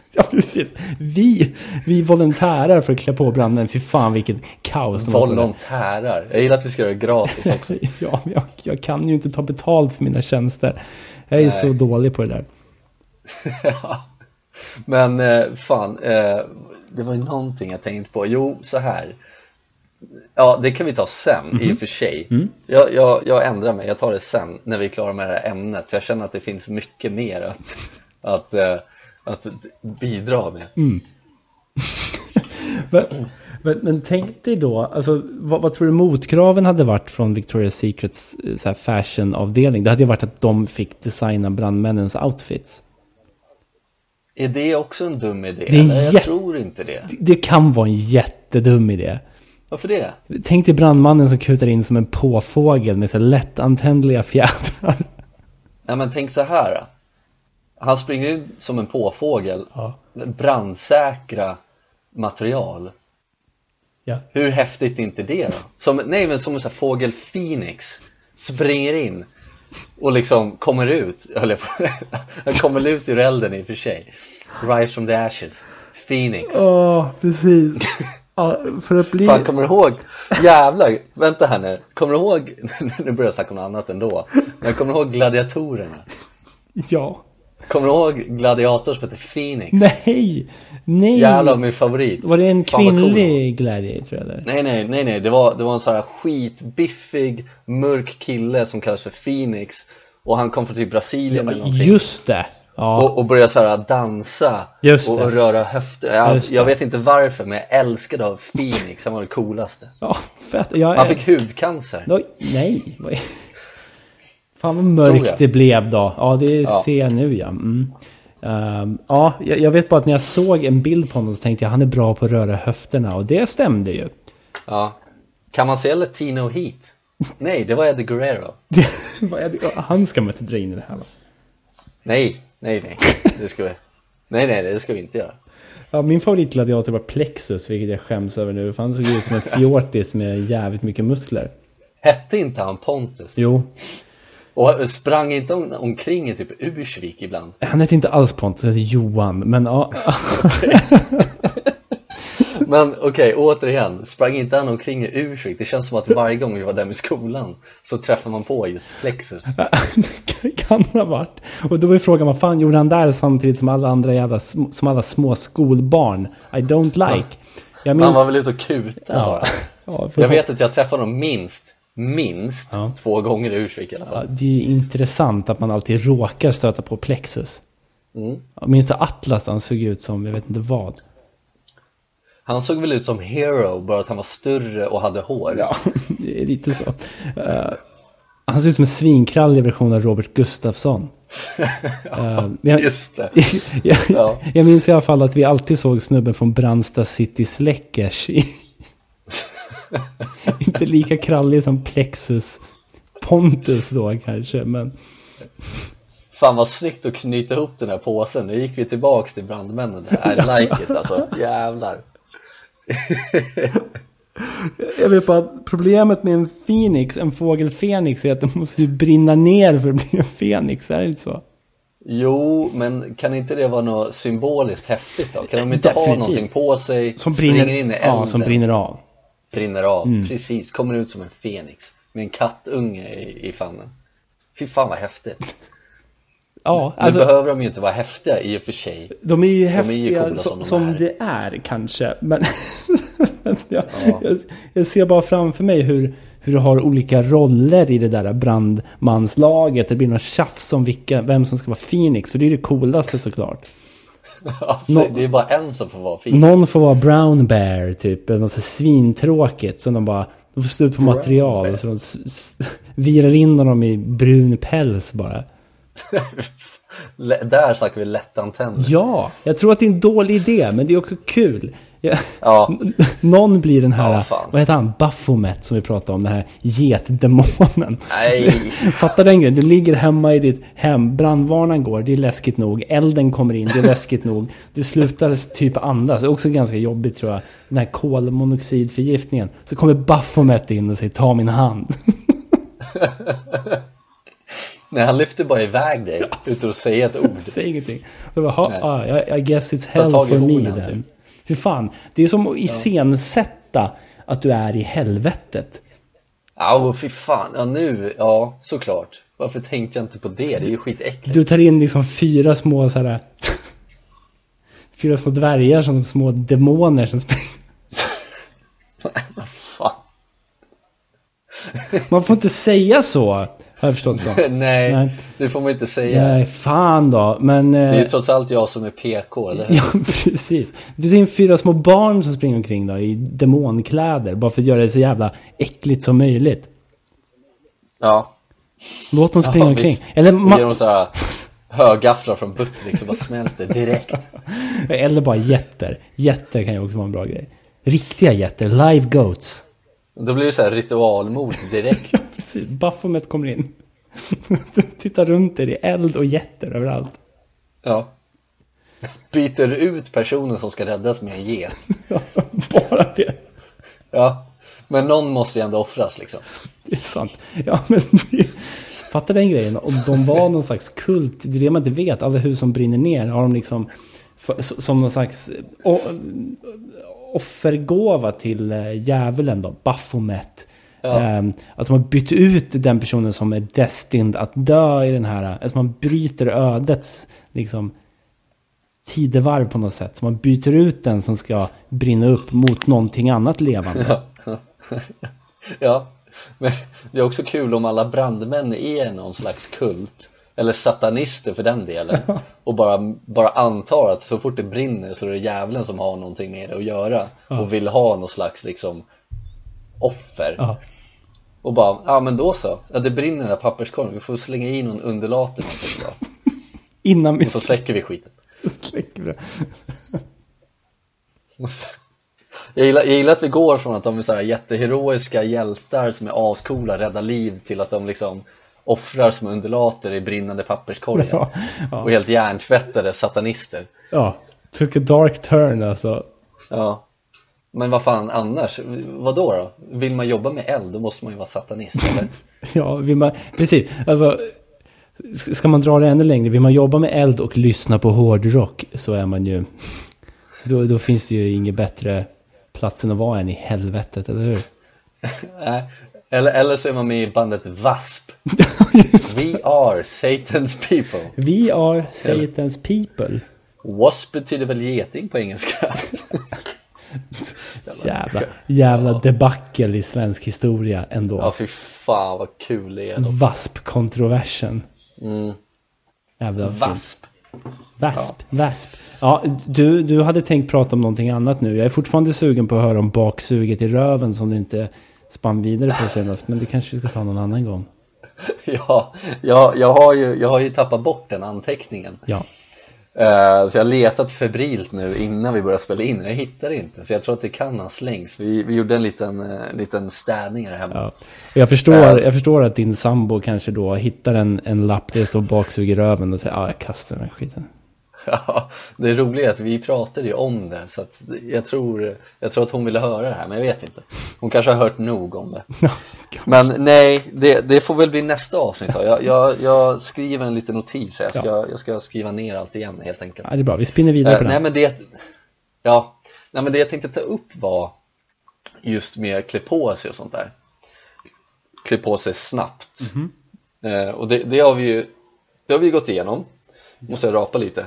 [laughs] Ja, precis. Vi, vi volontärer för att klä på branden. Fy fan vilket kaos. Volontärer. Jag gillar att vi ska göra det gratis [laughs] också. Ja, men jag, jag kan ju inte ta betalt för mina tjänster. Jag är Nej. så dålig på det där. [laughs] Ja. Men eh, fan, eh, det var ju någonting jag tänkte på. Jo, så här. Ja, det kan vi ta sen i och för sig. Jag, jag, jag ändrar mig, jag tar det sen när vi är klara med det här ämnet. För jag känner att det finns mycket mer att, att, eh, att bidra med. [laughs] Men, men, men tänk dig då, alltså, vad, vad tror du motkraven hade varit från Victoria's Secrets eh, så här, fashionavdelning? Det hade ju varit att de fick designa brandmännens outfits. Är det också en dum idé? Det Eller? Jag tror inte det. Det- Det kan vara en jättedum idé. Varför det? Tänk dig brandmannen som kutar in som en påfågel med så lättantändliga fjädrar. Nej men tänk så här. Han springer ut som en påfågel. Ja. Brandsäkra material. Ja. Hur häftigt är inte det då? Som, nej men som en sån här fågel Phoenix Springer in Och liksom kommer ut höll jag på Han [laughs] kommer ut ur elden i och för sig Rise from the ashes Phoenix Ja, precis. Ja, för att bli... Fan kommer du ihåg? Jävlar, vänta här nu Kommer du ihåg? [laughs] Nu börjar jag snacka om något annat ändå Men kommer du ihåg gladiatorerna? Ja. Kommer du ihåg gladiator som heter Phoenix? Nej! Nej! Jävlar min favorit Var det en Fan, cool kvinnlig gladiator eller? Nej nej nej nej, det var, det var en sån här skitbiffig, mörk kille som kallas för Phoenix Och han kom från typ Brasilien eller någonting Just det! Ja. och, och började så här dansa Just och, och röra höfter jag, jag vet inte varför men jag älskade av Phoenix, han var det coolaste ja, fett. Jag Han är... fick hudcancer Oj, nej. Fan vad mörkt det blev då. Ja, det Ja. ser jag nu ja. Mm. Ehm, ja, jag, vet bara att när jag såg en bild på honom så tänkte jag han är bra på att röra höfterna och det stämde ju. Ja Kan man se Latino Heat? Nej, det var Eddie Guerrero [laughs] han ska man inte dra in i det här va? Nej, nej nej, det ska vi Nej nej, det ska vi inte göra Ja, min favoritgladiator var Plexus, vilket jag skäms över nu. För han såg ut som en fjortis med jävligt mycket muskler. Hette inte han Pontus? Jo, Och sprang inte om, omkring i typ Ursvik ibland? han hette inte alls Pontus, han hette Johan. Men ja, [laughs] Men okej, återigen, sprang inte han omkring i Ursvik? Det känns som att varje gång vi var där med skolan så träffar man på just Plexus [laughs] kan ha varit. Och då ju frågan, vad fan gjorde han där samtidigt som alla andra jävla, som alla små skolbarn? I don't like. Man minns... var väl ute och kuta Ja, bara [laughs] ja, Jag vet att jag träffade honom minst, minst Ja. två gånger i Ursvik i alla Ja, fall det är ju intressant att man alltid råkar stöta på Plexus. mm. Jag minns det Atlas, han såg ut som, jag vet inte vad. Han såg väl ut som Hero, bara att han var större och hade hår Ja, [laughs] det är lite så. Eh, han ser ut som en svinkrallig version av Robert Gustafsson. [laughs] Eh, jag, Just det [laughs] jag, Ja. jag minns i alla fall att vi alltid såg snubben från Brandsta City Släckers. i- [laughs] Inte lika krallig som Plexus Pontus då kanske, men Fan vad snyggt att knyta ihop den här påsen, nu gick vi tillbaks till brandmännen I [laughs] like it alltså, jävlar [laughs] jag vet bara att problemet med en Phoenix, en fågel Phoenix, är att den måste ju brinna ner för att bli en Phoenix, är det inte så? Jo, men kan inte det vara något symboliskt häftigt då? Kan de inte ha Definitivt. någonting på sig, Som brinner, in i elden, ja, som brinner av. brinner av, Mm. precis, kommer ut som en fenix med en kattunge i, i famnen Fy fan vad häftigt! Ja, Nu alltså behöver de ju inte vara häftiga i och för sig de är ju är ju häftiga coola som, som de är. det är kanske. Men [laughs] jag, Ja. jag, jag ser bara framför mig hur, hur du har olika roller i det där brandmanslaget. Det blir något tjafs om vilka, vem som ska vara Phoenix. För det är det coolaste såklart. [laughs] Nå- det, är bara en som får vara fin Någon får vara brown bear typ. Något så svintråkigt. Så de bara, de får slut på Brown material. bear. Så de s- s- virar in honom i brun päls bara. [laughs] Där snackar vi lättantänder Ja, jag tror att det är en dålig idé. Men det är också kul. Jag, Ja, Någon blir den här, Ja, vad heter han, Baphomet som vi pratade om, den här getdemonen. nej [laughs] Fattar den grejen? Du ligger hemma i ditt hem, brandvarnaren går, det är läskigt nog. Elden kommer in, det är läskigt nog. Du slutar typ andas, det är också ganska jobbigt tror jag. Den här kolmonoxidförgiftningen. Så kommer Baphomet in och säger ta min hand. [laughs] Nej, han lyfter bara iväg dig [laughs] utan att säga ett ord Säg ingenting. Och bara, "Ha, ah, I, guess it's hell for me then. typ. Hur fan, det är som att iscensätta att du är i helvetet. Ja, fy fan, ja nu, ja såklart Varför tänkte jag inte på det? Det är ju skitäckligt Du tar in liksom fyra små så här, [laughs] Fyra små dvärgar som små demoner som. [laughs] Man får inte säga så. Har jag förstått så. [laughs] Nej, Nej. det får man inte säga Nej, fan då. Men... Det är Eh, ju trots allt jag som är PK, eller hur? [laughs] ja, precis. Du in fyra små barn som springer omkring då i demonkläder. Bara för att göra det så jävla äckligt som möjligt. Ja, Låt dem springa ja omkring. visst. Eller, Vi ger dem så här högafflar från Buttericks och bara smälter direkt [laughs] eller bara jätter. Jätter kan ju också vara en bra grej. Riktiga jätter. Live goats. Då blir det så här ritualmord direkt [laughs] Precis, Baphomet kommer in. [laughs] Tittar runt dig, det är eld och jätter överallt. Ja Byter ut personen som ska räddas med en get [laughs] Bara det. Ja, men någon måste ju ändå offras liksom Det är sant. Ja, men det, fatta den grejen. Om de var någon slags kult, det är det man inte vet. Alla hus som brinner ner har de liksom som någon slags offergåva till eh, djävulen då, Baphomet. Ja. Ehm, att de har bytt ut den personen som är destined att dö i den här, alltså man bryter ödets liksom tidevarv på något sätt. Så man byter ut den som ska brinna upp mot någonting annat levande. Ja, [laughs] men det är också kul om alla brandmän är någon slags kult Eller satanister för den delen. Och bara, bara antar att så fort det brinner så är det djävulen som har någonting med det att göra. Och vill ha någon slags liksom offer. Ja. Och bara, ja men då så, ja det brinner den här papperskorgen, vi får slänga i någon underlat eller någonting då Innan vi Och så släcker vi skiten. Släcker det. [laughs] Så- jag gillar, jag gillar att vi går från att de är så här jätteheroiska hjältar som är ascoola, räddar liv till att de liksom offrar som undulater i brinnande papperskorgen Ja, ja. och helt hjärntvättade satanister Ja, took a dark turn alltså. Ja Men vad fan annars? Vad då då? Vill man jobba med eld då måste man ju vara satanist eller? [laughs] Ja, vill man, precis. Alltså, ska man dra det ännu längre, vill man jobba med eld och lyssna på hårdrock så är man ju... Då, då finns det ju inget bättre plats än att vara än i helvetet, eller hur? [laughs] Nej. Eller, eller så är man med i bandet W.A.S.P. [laughs] We are Satan's people We are Satan's people. Wasp betyder väl geting på engelska? [laughs] Jävla, jävla debacle i svensk historia ändå. Ja fy fan vad kul det är då. VASP-kontroversen. Mm. Jävla. Wasp Vasp, Vasp. Ja, du, du hade tänkt prata om någonting annat nu. Jag är fortfarande sugen på att höra om baksuget i röven som du inte spann vidare på senast. Men det kanske vi ska ta någon annan gång. [laughs] Ja, jag, jag, har ju, jag har ju tappat bort den anteckningen Ja. Eh, Så jag har letat febrilt nu innan vi började spela in Jag hittar inte, så jag tror att det kan ha slängts Vi, vi gjorde en liten, eh, liten städning här hemma ja. Jag, förstår, jag förstår att din sambo kanske då hittar en, en lapp där det står baksug i röven och säger ja, jag kastar den här skiten. [laughs] Ja, det roliga är att vi pratade ju om det så att jag tror, jag tror att hon ville höra det här men jag vet inte. Hon kanske har hört nog om det. [laughs] Men nej, det, det får väl bli nästa avsnitt då. Jag, jag, jag skriver en liten notis jag ska, Ja. jag ska skriva ner allt igen helt enkelt. Ja, det är bra, vi spinner vidare Eh, på Nej den. men det Ja, nej men det jag tänkte ta upp var just med klä på sig och sånt där. Klä på sig snabbt. Mhm. eh, Och det, det har vi ju Det har vi gått igenom. Måste jag rapa lite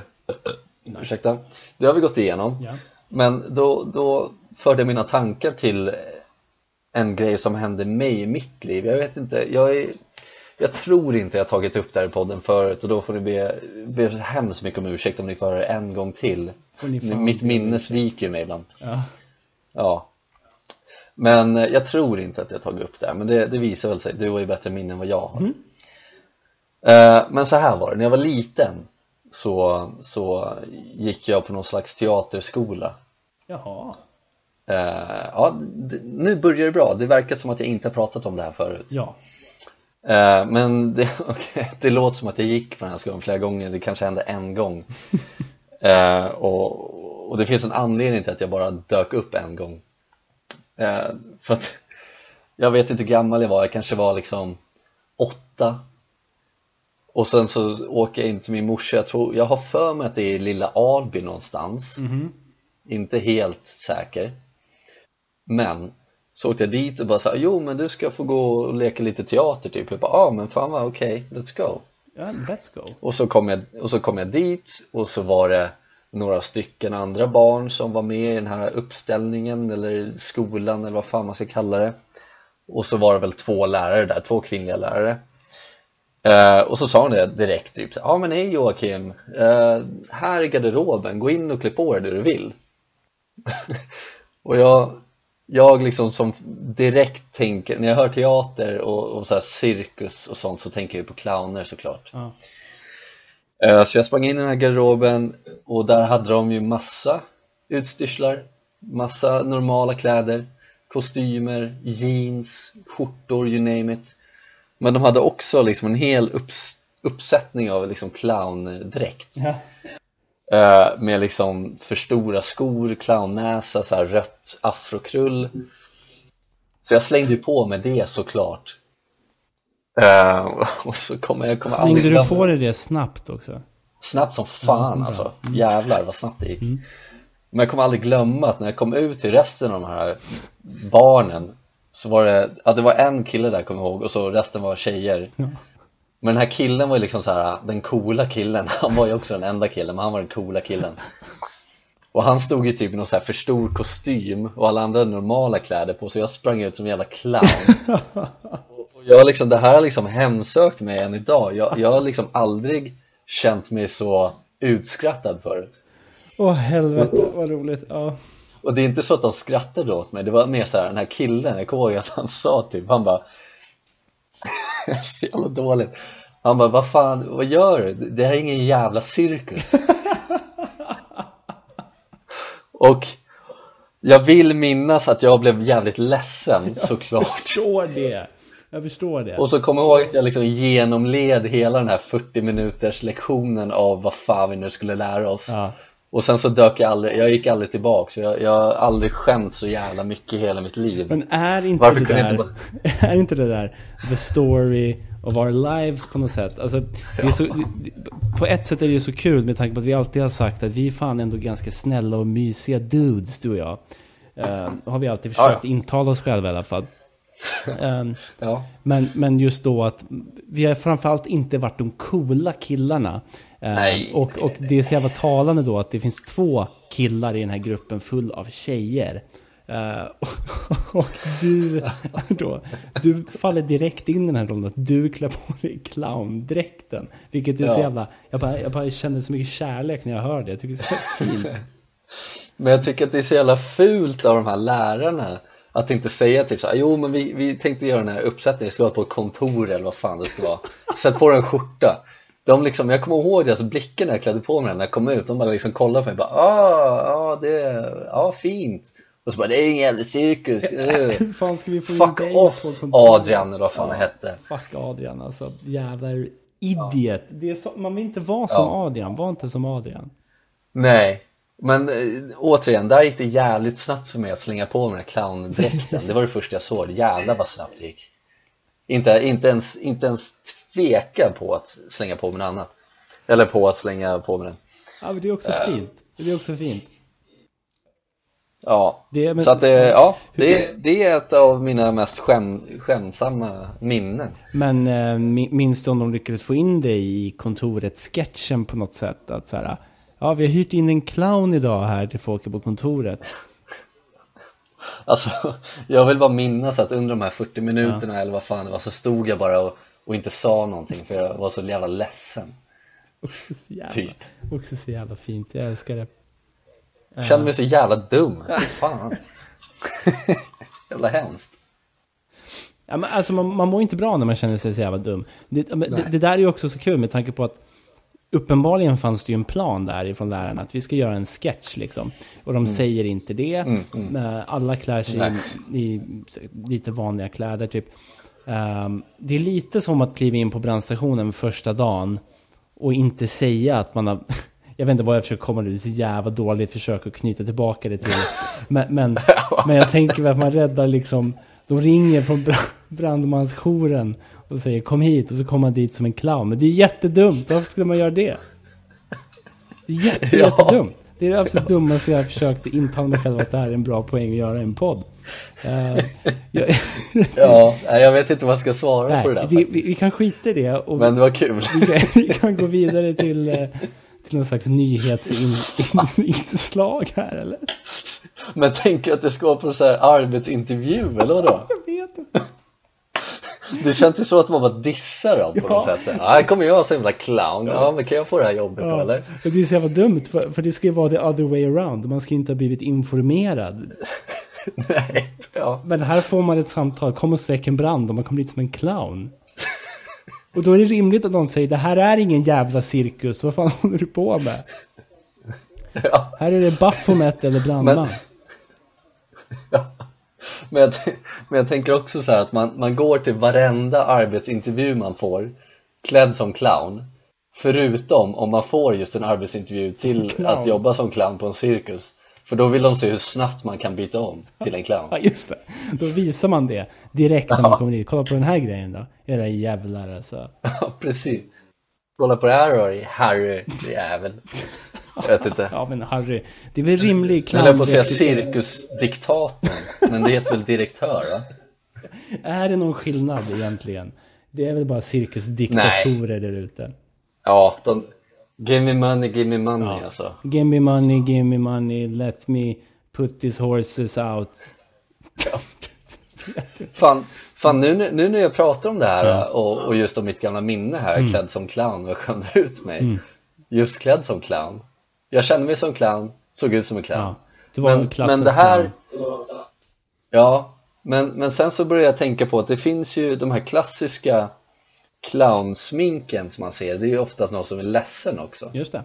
Ursäkta. Det har vi gått igenom. Ja. Men då, då förde jag mina tankar till en grej som hände mig i mitt liv. Jag vet inte, jag är jag tror inte jag tagit upp det här i podden förut och då får ni be, be så hemskt mycket om ursäkt om ni får höra det en gång till. Mitt minne sviker mig ibland. Ja. Ja. Men eh, jag tror inte att jag tagit upp det här men det, det visar väl sig, du har ju bättre minne än vad jag har. Mm. Eh, Men så här var det, när jag var liten så, så gick jag på någon slags teaterskola. Jaha. Eh, Ja, nu börjar det bra, det verkar som att jag inte har pratat om det här förut. Ja. Eh, Men det, [laughs] okej, det låter som att jag gick på den här skolan flera gånger, det kanske hände en gång. [laughs] Eh, och, och det finns en anledning till att jag bara dök upp en gång. Eh, För att [laughs] jag vet inte hur gammal jag var, jag kanske var liksom åtta Och sen så åker jag in till min morsa, jag tror, jag har för mig att det är i lilla Alby någonstans. Mhm. Inte helt säker. Men så åkte jag dit och bara sa jo men du ska få gå och leka lite teater typ. Jag bara, ja ah, men fan vad okej, let's go. Ja, let's go. och så, kom jag, och så kom jag dit och så var det några stycken andra barn som var med i den här uppställningen eller skolan eller vad fan man ska kalla det. Och så var det väl två lärare där, två kvinnliga lärare eh, och så sa hon det direkt typ ja ah, men hej Joakim eh, här är garderoben, gå in och klä på dig det du vill [laughs] och jag jag liksom som direkt tänker, när jag hör teater och, och så här cirkus och sånt så tänker jag på clowner såklart Ja. Eh, Så jag sprang in i den här garderoben och där hade de ju massa utstyrslar, massa normala kläder, kostymer, jeans, skjortor, you name it. Men de hade också liksom en hel upps uppsättning av liksom clowndräkt Ja. eh, med liksom för stora skor, clownnäsa, så här rött afrokrull. Så jag slängde ju på med det såklart. Eh, [laughs] och så kommer jag kommer aldrig Slängde du på dig det snabbt också? Snabbt som fan bra. alltså, jävlar vad snabbt det gick Men jag kommer aldrig glömma att när jag kom ut till resten av de här barnen Så var det, ja det var en kille där kommer jag ihåg och så resten var tjejer Ja. Men den här killen var ju liksom så här, den coola killen, [laughs] han var ju också den enda killen men han var den coola killen Och han stod ju typ i någon så här för stor kostym och alla andra normala kläder på så jag sprang ut som en jävla clown [laughs] och jag liksom, det här har liksom hemsökt mig än idag jag, jag har liksom aldrig känt mig så utskrattad förut Åh helvete, vad roligt. Ja. Och det är inte så att de skrattade åt mig, det var mer så här, den här killen, jag kommer ihåg att han sa typ, han bara [laughs] Så jävla dåligt Han bara, vad fan, vad gör du? Det här är ingen jävla cirkus [laughs] Och jag vill minnas att jag blev jävligt ledsen såklart Jag förstår det. Jag förstår det. Och så kommer jag ihåg att jag liksom genomled hela den här 40 minuters lektionen av vad fan vi nu skulle lära oss Ja. Och sen så dök jag aldrig, jag gick aldrig tillbaka så jag, jag har aldrig skämt så jävla mycket i hela mitt liv Men är inte Varför det kunde där, inte [laughs] är inte det där the story of our lives på något sätt? Alltså, är så, på ett sätt är det ju så kul med tanke på att vi alltid har sagt att vi är fan ändå ganska snälla och mysiga dudes, du och jag. Uh, har vi alltid Ja, försökt intala oss själva i alla fall. [laughs] Ehm, Ja, men, men just då att vi har framförallt inte varit de coola killarna. Nej, och, och det är så jävla talande då att det finns två killar i den här gruppen full av tjejer. Eh, och, [laughs] och du, [laughs] då, du faller direkt in i den här rollen att du klär på dig clowndräkten. Vilket är så Ja. jävla, jag bara, jag bara känner så mycket kärlek när jag hör det. Jag tycker det är så fint. [laughs] men jag tycker att det är så jävla fult av de här lärarna Att inte säga typ såhär, jo men vi, vi tänkte göra den här uppsättningen, vi ska vara på ett kontor eller vad fan det ska vara Sätt på dig en skjorta de liksom, jag kommer ihåg deras blickar när jag klädde på mig när jag kom ut, de bara liksom kollade på mig bara ah, ah, det, ah fint och så bara, det är ingen jävla cirkus. [laughs] Hur fan ska vi få in Fuck dig off? Adrian eller vad fan det hette Fuck Adrian alltså. Jävlar idiot. Det är så, man vill inte vara som Ja. Adrian. Var inte som Adrian. Nej, men äh, återigen, där gick det jävligt snabbt för mig att slänga på mig den här clowndräkten Det var det första jag såg, jävlar vad snabbt det gick inte, inte, ens, inte ens tveka på att slänga på mig något annat Eller på att slänga på mig den Ja men det är också uh, fint, det är också fint Ja, det, men, så att det, ja, det, det är ett av mina mest skäm, skämsamma minnen. Men äh, minns du om de lyckades få in det i kontoret-sketchen på något sätt? Att så här, ja vi har hyrt in en clown idag här till folket på kontoret. Alltså, jag vill bara minnas att under de här 40 minuterna ja. eller vad fan det var så stod jag bara och, och inte sa någonting för jag var så jävla ledsen. Också så jävla, typ. också så jävla fint, jag älskar det. Jag kände mig så jävla dum, fan. [laughs] Jävla hemskt. Ja, men alltså man, man mår inte bra när man känner sig så jävla dum. Det, det, det, där är ju också så kul med tanke på att Uppenbarligen fanns det ju en plan där ifrån lärarna att vi ska göra en sketch liksom. Och de mm. säger inte det. Mm, mm. Alla klär sig i, i, lite vanliga kläder typ um, Det är lite som att kliva in på brandstationen första dagen Och inte säga att man har [laughs] jag vet inte vad jag försöker komma nu, det är så jävla dåligt försök att knyta tillbaka det till. Men, men, [laughs] men jag tänker att man räddar liksom, de ringer från brandmansjouren och säger kom hit och så kommer man dit som en clown. Men det är jättedumt, varför skulle man göra det? Det är jätte, ja. jättedumt. Det är det absolut dummaste jag har försökt intala mig själv att det här är en bra poäng att göra en podd. Uh, jag, [laughs] ja, jag vet inte vad jag ska svara nej, på det där. Det, vi, vi, kan skita i det. Och Men det var kul. Vi kan, [laughs] vi kan gå vidare till, uh, till någon slags nyhetsinslag här eller? Men tänker att det ska på så här arbetsintervju eller vadå? Det känns ju så att man bara dissar dem på ja. något sätt. Ja, här kommer jag som jävla clown. Ja. ja, men kan jag få det här jobbet ja. eller? Det är så jävla dumt, för, för det ska ju vara the other way around. Man ska inte ha blivit informerad. [laughs] Nej, ja. Men här får man ett samtal, kom och släck en brand och man kommer dit som en clown. [laughs] Och då är det rimligt att någon säger det här är ingen jävla cirkus, vad fan [laughs] håller du på med? Ja. Här är det Baphomet eller brandman. Men, ja. men, jag, men jag tänker också så här att man, man går till varenda arbetsintervju man får klädd som clown. Förutom om man får just en arbetsintervju till att jobba som clown på en cirkus. För då vill de se hur snabbt man kan byta om till en clown. [laughs] Ja, just det. Då visar man det direkt när man kommer dit. Kolla på den här grejen då. Era jävlar alltså. [laughs] Ja, precis. Kolla på det här då, Harry jävel. Jag vet inte. Ja, men Harry. Det är väl rimlig clown. Jag på att säga cirkusdiktatorn. men det heter väl direktör, va? Är det någon skillnad egentligen? Det är väl bara cirkusdiktatorer där ute. Ja, de, Give me money, give me money ja. alltså. Give me money, give me money, let me put these horses out. Fan, fan nu, nu när jag pratar om det här och, och, just om mitt gamla minne här, mm. klädd som clown, vad skämde ut mig. Mm. Just klädd som clown. Jag kände mig som clown, såg ut som en clown. Ja, men, men det här... Clown. Ja, men, men sen så började jag tänka på att det finns ju de här klassiska clownsminken som man ser, det är ju oftast någon som är ledsen också. Just det.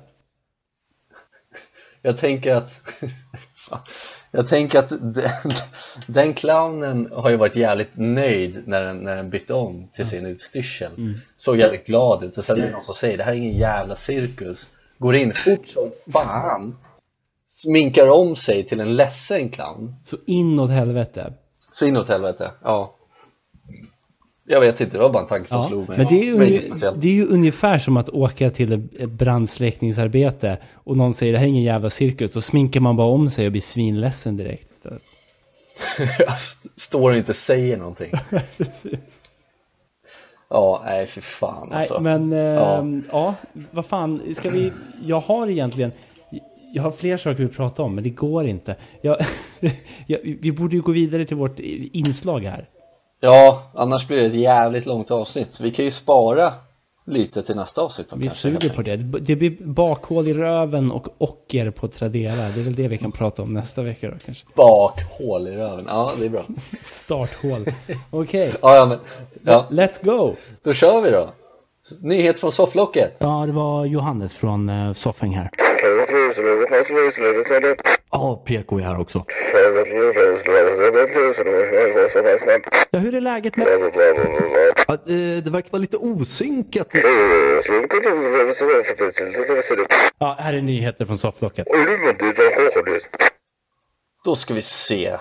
[laughs] Jag tänker att [laughs] Jag tänker att den, [laughs] den clownen har ju varit jävligt nöjd när den, när den bytte om till sin utstyrsel mm. Såg jävligt glad ut och sen är det någon som säger det här är ingen jävla cirkus Går in fort som fan Sminkar om sig till en ledsen clown Så inåt helvete Så inåt helvete, ja jag vet inte, det var bara en tanke som ja, slog mig. Men det är, ju, det är ju ungefär som att åka till ett brandsläckningsarbete och någon säger det här är ingen jävla cirkus. Då sminkar man bara om sig och blir svinledsen direkt. [laughs] Står och inte säger någonting. [laughs] ja, nej för fan alltså. Nej, men ja. Äh, ja, vad fan, ska vi, jag har egentligen, jag har fler saker vi pratar om, men det går inte. Jag, [laughs] jag, vi borde ju gå vidare till vårt inslag här. Ja, annars blir det ett jävligt långt avsnitt. Vi kan ju spara lite till nästa avsnitt. Vi suger på det. Det blir bakhål i röven och ocker på Tradera. Det är väl det vi kan prata om nästa vecka då kanske. Bakhål i röven, ja det är bra. [laughs] Starthål. Okej. Okay. ja, ja, men, ja. Let's go. Då kör vi då. Nyhet från sofflocket. Ja, det var Johannes från uh, Soffing här. Ja, PK är här också. Ja, hur är läget med... Ja, eh, det verkar vara lite osynkat. Ja, här är nyheter från sofflocket. Då ska vi se.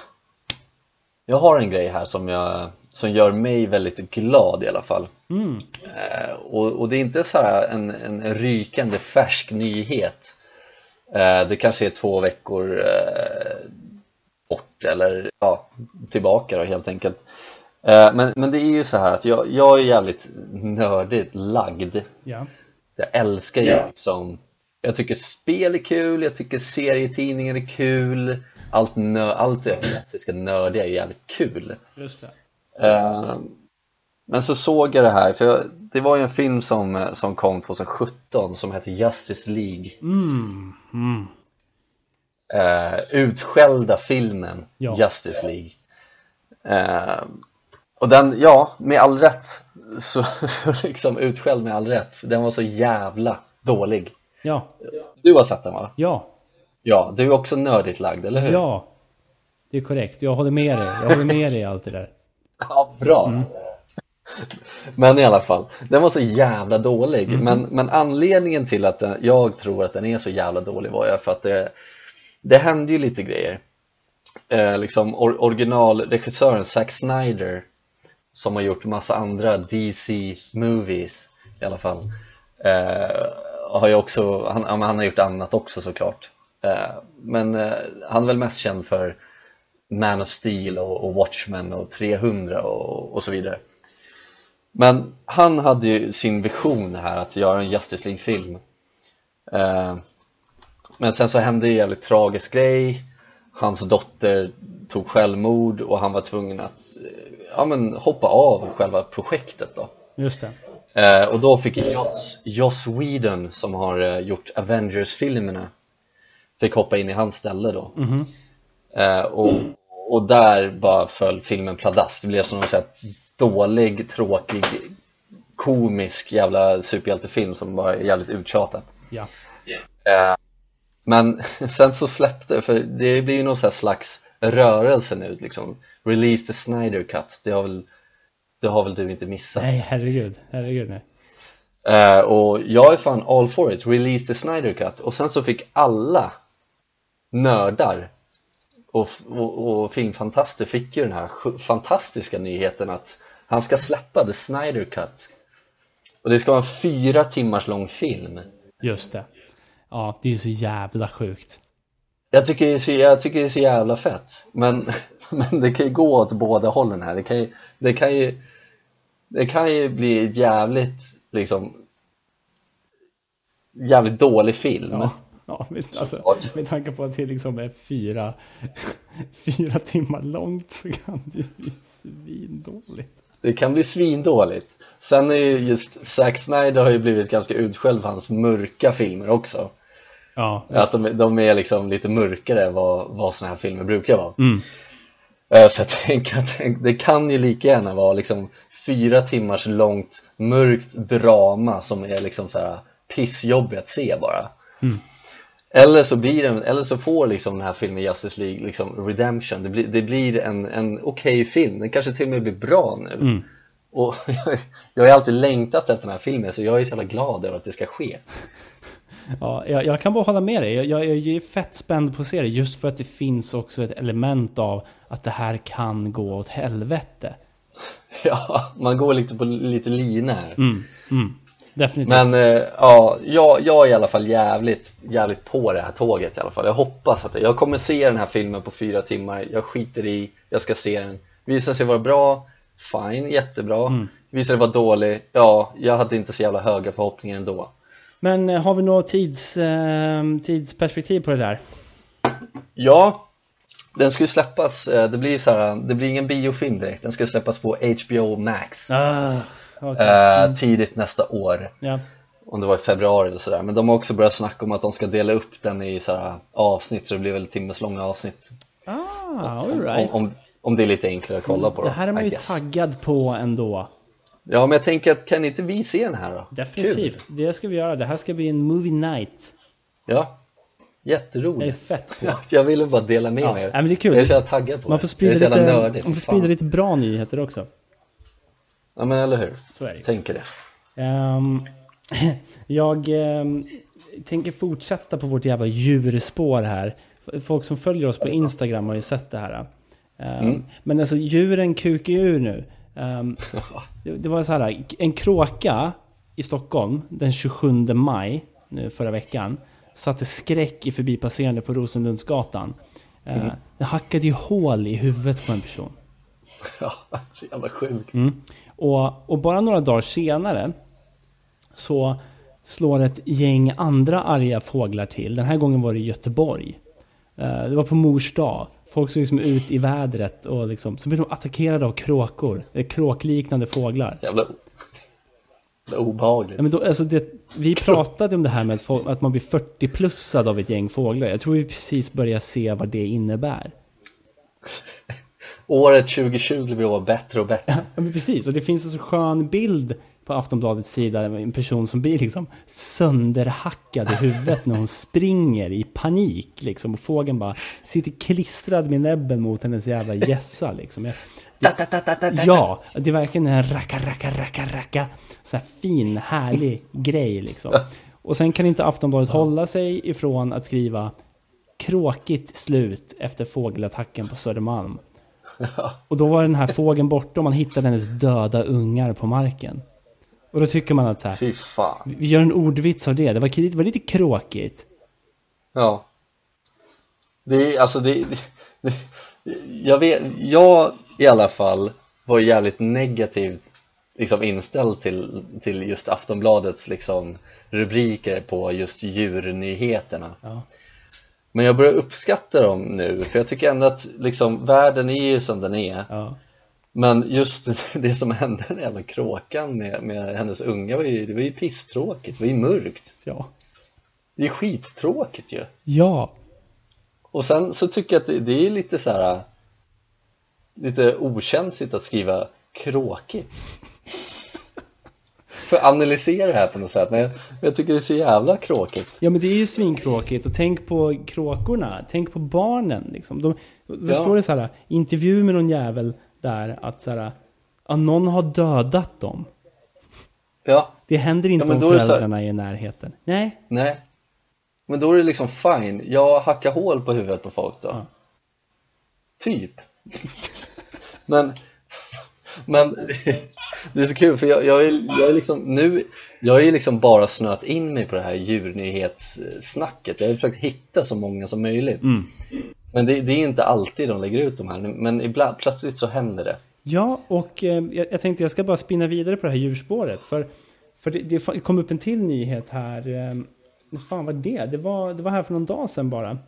Jag har en grej här som, jag, som gör mig väldigt glad i alla fall. Mm. Eh, och, och, det är inte så här en, en rykande färsk nyhet. Eh, det kanske är två veckor eh, bort eller ja, tillbaka då helt enkelt. Eh, men, men det är ju så här att jag, jag är jävligt nördigt lagd. Ja. Jag älskar ju liksom Jag tycker spel är kul, jag tycker serietidningar är kul Allt, nö allt det klassiska nördiga är jävligt kul Just det. Men så såg jag det här, för jag, det var ju en film som, som kom 2017 som hette Justice League Mm. Mm. eh, Utskällda filmen Ja. Justice League eh, Och den, ja, med all rätt [laughs] så, så liksom utskälld med all rätt Den var så jävla dålig Ja. Du har sett den va? Ja. Ja, du är också nördigt lagd, eller hur? Ja. Det är korrekt. Jag håller med dig. Jag håller med dig i allt det där. [laughs] Ja, bra Men i alla fall, den var så jävla dålig. Men, men anledningen till att den, jag tror att den är så jävla dålig var ju för att det, det hände ju lite grejer. Eh, liksom or, originalregissören Zack Snyder som har gjort massa andra DC movies i alla fall eh, har ju också, han, han har gjort annat också såklart. Eh, men eh, han är väl mest känd för Man of Steel och, och Watchmen och 300 och, och så vidare men han hade ju sin vision här att göra en Justice League-film. Eh, Men sen så hände en jävligt tragisk grej. Hans dotter tog självmord och han var tvungen att eh, ja, men hoppa av själva projektet då. Just. Eh, och då fick Joss, Joss Whedon som har eh, gjort Avengers-filmerna Fick hoppa in i hans ställe då. Mhm. eh, och, och där bara föll filmen pladask. Det blev som här dålig, tråkig, komisk jävla superhjältefilm som var jävligt uttjatad Ja. Eh, Men [laughs] sen så släppte, för det blir ju någon slags rörelse nu liksom Release the Snyder Cut, det har väl, det har väl du inte missat? Nej, herregud. Herregud, nej. Eh, och jag är fan all for it, release the Snyder Cut och sen så fick alla nördar och, och, och filmfantaster fick ju den här fantastiska nyheten att han ska släppa the Snyder Cut och det ska vara en fyra timmars lång film Just det. Ja, det är ju så jävla sjukt. jag tycker, det är så, jag tycker det är så jävla fett men, [laughs] men det kan ju gå åt båda hållen här det kan ju, det kan ju, det kan ju bli jävligt liksom jävligt dålig film Ja, ja med, alltså, med tanke på att det liksom är fyra, [laughs] fyra timmar långt så kan det ju bli svindåligt. Det kan bli svindåligt. Sen är ju just Zack Snyder har ju blivit ganska utskälld för hans mörka filmer också. Ja, Att de, de är liksom lite mörkare än vad, vad sådana här filmer brukar vara. Mm. Eh, Så jag tänker att det kan ju lika gärna vara liksom fyra timmars långt mörkt drama som är liksom så här pissjobbigt att se bara. Mm. Eller så blir den, eller så får liksom den här filmen Justice League liksom redemption. Det blir, det blir en, en okej film. Den kanske till och med blir bra nu. Mm. Och [laughs] jag har ju alltid längtat efter den här filmen så jag är så jävla glad över att det ska ske. [laughs] Ja, jag, jag kan bara hålla med dig. Jag, jag, jag är fett spänd på att se det. Just för att det finns också ett element av att det här kan gå åt helvete. [laughs] Ja, man går lite på lite lina här. Mm, mm. Definitivt. Men eh, ja, jag, jag är i alla fall jävligt, jävligt på det här tåget i alla fall. Jag hoppas att det, jag kommer se den här filmen på fyra timmar. Jag skiter i, jag ska se den. Visar sig vara bra, fine, jättebra. Mm. Visar det vara dålig, ja, jag hade inte så jävla höga förhoppningar ändå. Men eh, har vi något tids, eh, tidsperspektiv på det där? Ja, den ska ju släppas, eh, det blir så här, det blir ingen biofilm direkt. Den ska släppas på HBO Max Ah, okej. eh, tidigt nästa år. Ja. Om det var i februari eller sådär. Men de har också börjat snacka om att de ska dela upp den i så här avsnitt så det blir väl timmeslånga avsnitt. Ah, all right. om, om, om det är lite enklare att kolla på Det då, här är man I ju guess. taggad på ändå. Ja men jag tänker att kan inte vi se den här då? Definitivt. Det ska vi göra. Det här ska bli en movie night. Kul. Ja, Det är jätteroligt. fett. [laughs] Ja, jag ville bara dela med Ja, mig. nej, men det är kul. Jag är så jävla taggad på Man det. får det sprida, är jävla lite, nördigt. man får sprida lite bra nyheter också. Ja men eller hur, Så är det. tänker det Ehm, [laughs] jag ehm, tänker fortsätta på vårt jävla djurspår här. Folk som följer oss på Instagram har ju sett det här. Ehm, Men alltså djuren kukar ju ur nu. [laughs] Det, det var så här, en kråka i Stockholm den 27 maj nu förra veckan satte skräck i förbipasserande på Rosenlundsgatan. Uh, det hackade ju hål i huvudet på en person. [laughs] Ja, så jävla sjukt Och, och bara några dagar senare så slår ett gäng andra arga fåglar till. Den här gången var det i Göteborg. Eh, det var på mors dag. Folk såg liksom ut i vädret och liksom, så blev de attackerade av kråkor. Eh, Kråkliknande fåglar. Jävla, jävla obehagligt Ja, men då, alltså det, vi pratade om det här med att, få, att man blir 40-plussad av ett gäng fåglar. Jag tror vi precis börjar se vad det innebär. Året 2020 blir bättre och bättre Ja, men precis. Och det finns en så skön bild på Aftonbladets sida. med En person som blir liksom sönderhackad i huvudet när hon springer i panik. Liksom. Och fågeln bara sitter klistrad med näbben mot hennes jävla gässa. Liksom. Jag, ja, det är verkligen en racka, racka, racka, racka. Så här fin, härlig grej liksom. Och sen kan inte Aftonbladet hålla sig ifrån att skriva kråkigt slut efter fågelattacken på Södermalm. [laughs] Och då var den här fågeln borta och man hittade hennes döda ungar på marken. Och då tycker man att så här, Fy fan vi gör en ordvits av det. Det var, det var lite kråkigt. Ja Det är alltså det, det, det Jag vet, jag i alla fall var jävligt negativt liksom inställd till, till just Aftonbladets liksom rubriker på just djurnyheterna Ja. Men jag börjar uppskatta dem nu för jag tycker ändå att liksom världen är ju som den är Ja. Men just [laughs] det som hände den jävla kråkan med, med hennes unga var ju, det var ju pisstråkigt, det var ju mörkt Ja. Det är skittråkigt ju Ja. Och sen så tycker jag att det, det är lite så här lite okänsligt att skriva kråkigt För att analysera det här på något sätt, men jag, jag tycker det är så jävla kråkigt Ja men det är ju svinkråkigt och tänk på kråkorna, tänk på barnen liksom. De, då Ja. står det så här, intervju med någon jävel där att så här, ja, någon har dödat dem. Ja, Det händer inte Ja, om då är här- föräldrarna är i närheten. Nej, nej Men då är det liksom fine, jag hackar hål på huvudet på folk då Ja. Typ [laughs] Men Men det är så kul för jag, jag, är, jag är liksom nu Jag är ju liksom bara snöat in mig på det här djurnyhetssnacket Jag har försökt hitta så många som möjligt Mm. Men det, det är inte alltid de lägger ut de här Men ibland, plötsligt så händer det Ja, och eh, jag, tänkte jag ska bara spinna vidare på det här djurspåret. För, för det, det kom upp en till nyhet här. Eh, vad fan var det? Det var, det var här för någon dag sedan bara.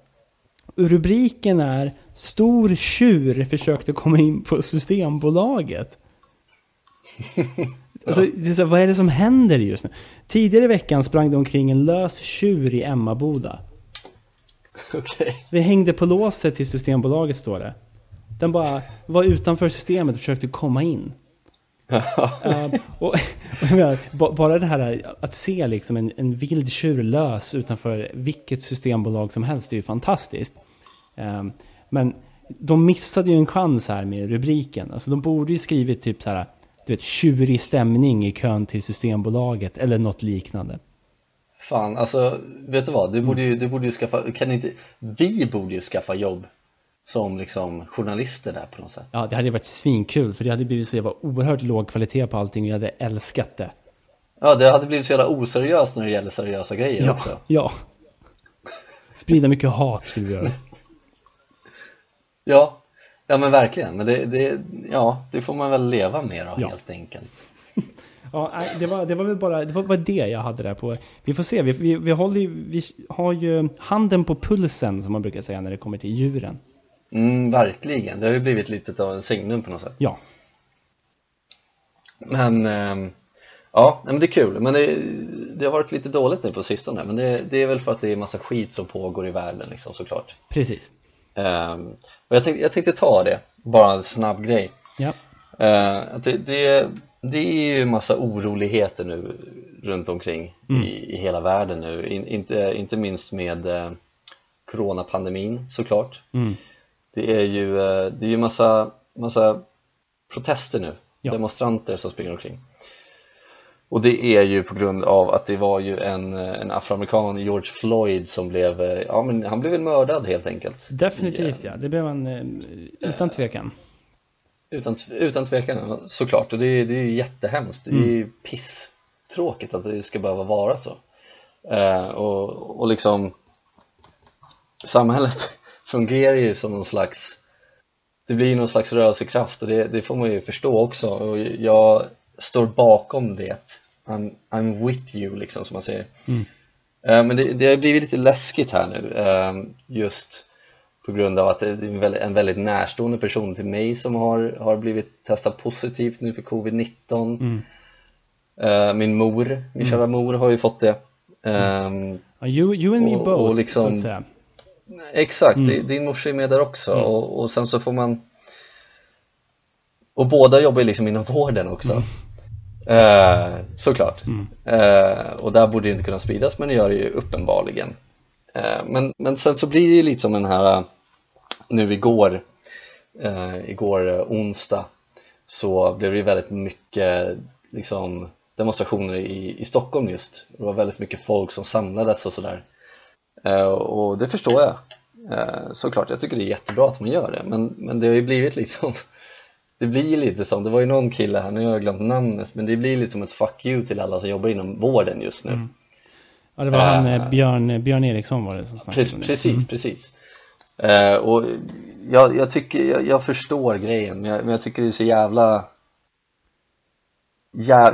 Rubriken är Stor tjur försökte komma in på Systembolaget. Alltså, det är så här, vad är det som händer just nu? Tidigare i veckan sprang det omkring en lös tjur i Emmaboda. Okej Det hängde på låset till Systembolaget står det. Den bara var utanför systemet och försökte komma in. [laughs] Eh, och, och jag menar, ba- bara det här att se liksom en, en vild tjur lös utanför vilket systembolag som helst är ju fantastiskt. Eh, men de missade ju en chans här med rubriken. Alltså de borde ju skrivit typ så här, du vet, tjurig stämning i kön till Systembolaget eller något liknande. Fan, alltså vet du vad? Du borde ju, du borde ju skaffa, kan inte, vi borde ju skaffa jobb som liksom journalister där på något sätt Ja, det hade varit svinkul för det hade blivit så jävla oerhört låg kvalitet på allting och jag hade älskat det. Ja, det hade blivit så jävla oseriöst när det gäller seriösa grejer också Ja. Sprida mycket hat skulle vi göra. [laughs] Ja, ja men verkligen, men det, det, ja, det får man väl leva med då Ja. helt enkelt. [laughs] Ja, det var, det var väl bara det var, var det jag hade där på. Vi får se, vi, vi, vi, håller vi har ju handen på pulsen som man brukar säga när det kommer till djuren. Mm, verkligen, det har ju blivit lite av en signum på något sätt. Ja, Men, ehm, ja, men det är kul, men det, det har varit lite dåligt nu på sistone. Men det, det är väl för att det är massa skit som pågår i världen liksom såklart. Precis. Ehm, Och jag tänkte, jag tänkte ta det, bara en snabb grej Ja, Eh, att det, det, det är ju massa oroligheter nu runt omkring i, i hela världen nu, In, inte, inte minst med eh, coronapandemin såklart. mm. Det är ju, eh, det är ju massa, massa protester nu ja. demonstranter som springer omkring. Och det är ju på grund av att det var ju en, en afroamerikan, George Floyd, som blev, ja men han blev väl mördad helt enkelt. Definitivt ja, det blev han utan tvekan. Utan, utan tvekan såklart, och det, är, det är ju jättehemskt. Det är ju mm. pisstråkigt att det ska behöva vara så. Eh, och, och liksom samhället [laughs] fungerar ju som någon slags det blir någon slags rörelsekraft och det, det får man ju förstå också och jag står bakom det I'm, I'm with you liksom som man säger mm. uh, men det, det har blivit lite läskigt här nu uh, just på grund av att det är en väldigt, en väldigt närstående person till mig som har, har blivit testad positivt nu för covid-19 mm. uh, min mor, min mm. kära mor har ju fått det um, you, you and me och, both och liksom, så att säga Exakt, mm. din morsa är med där också mm. och, och sen så får man och båda jobbar ju liksom inom vården också mm. Eh, såklart. Mm. eh, och där borde det inte kunna spridas men det gör det ju uppenbarligen. Eh, men, men sen så blir det ju lite som den här nu igår eh, igår eh, onsdag så blev det ju väldigt mycket liksom demonstrationer i, i Stockholm just. Det var väldigt mycket folk som samlades och sådär. Eh, och det förstår jag. Eh, såklart, jag tycker det är jättebra att man gör det men, men det har ju blivit liksom det blir lite som, det var ju någon kille här, nu har jag glömt namnet men det blir lite som ett fuck you till alla som jobbar inom vården just nu mm. Ja det var han uh, Björn, Björn Eriksson var det som snackade Precis, precis, mm. precis. Uh, och jag, jag tycker, jag, jag, förstår grejen men jag, men jag tycker det är så jävla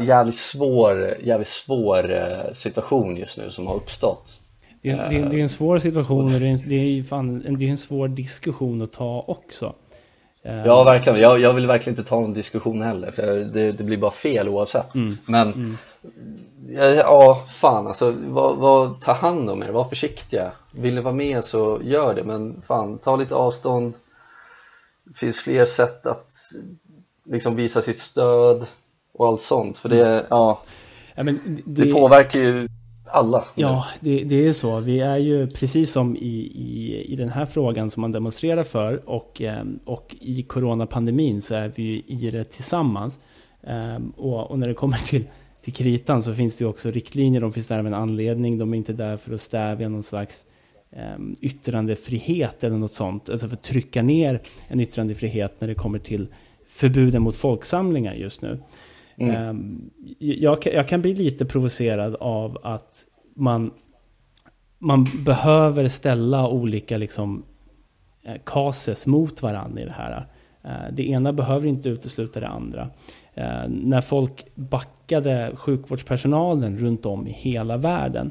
jävligt svår, jävligt svår situation just nu som har uppstått det, är, det, det är en svår situation och det är en, det är, fan, det är en svår diskussion att ta också. Ja, verkligen. Jag, jag vill verkligen inte ta någon diskussion heller för det, det blir bara fel oavsett. Mm. Men mm. Ja, fan alltså, vad, vad, ta hand om er, var försiktiga. Vill ni vara med så gör det, men fan, ta lite avstånd. Det finns fler sätt att liksom visa sitt stöd och allt sånt, för det, mm. ja, ja det, det, påverkar ju alla. Ja, det, det är så. Vi är ju precis som i, i, i den här frågan som man demonstrerar för och, ehm, och i coronapandemin så är vi ju i det tillsammans. Ehm, och, och när det kommer till, till kritan så finns det ju också riktlinjer. De finns där av en anledning. De är inte där för att stävja någon slags ehm, yttrandefrihet eller något sånt. Alltså för att trycka ner en yttrandefrihet när det kommer till förbuden mot folksamlingar just nu. Mm. Ehm, jag, jag, kan bli lite provocerad av att man, man behöver ställa olika liksom, cases eh, mot varandra i det här. Eh, det ena behöver inte utesluta det andra. Eh, när folk backade sjukvårdspersonalen runt om i hela världen,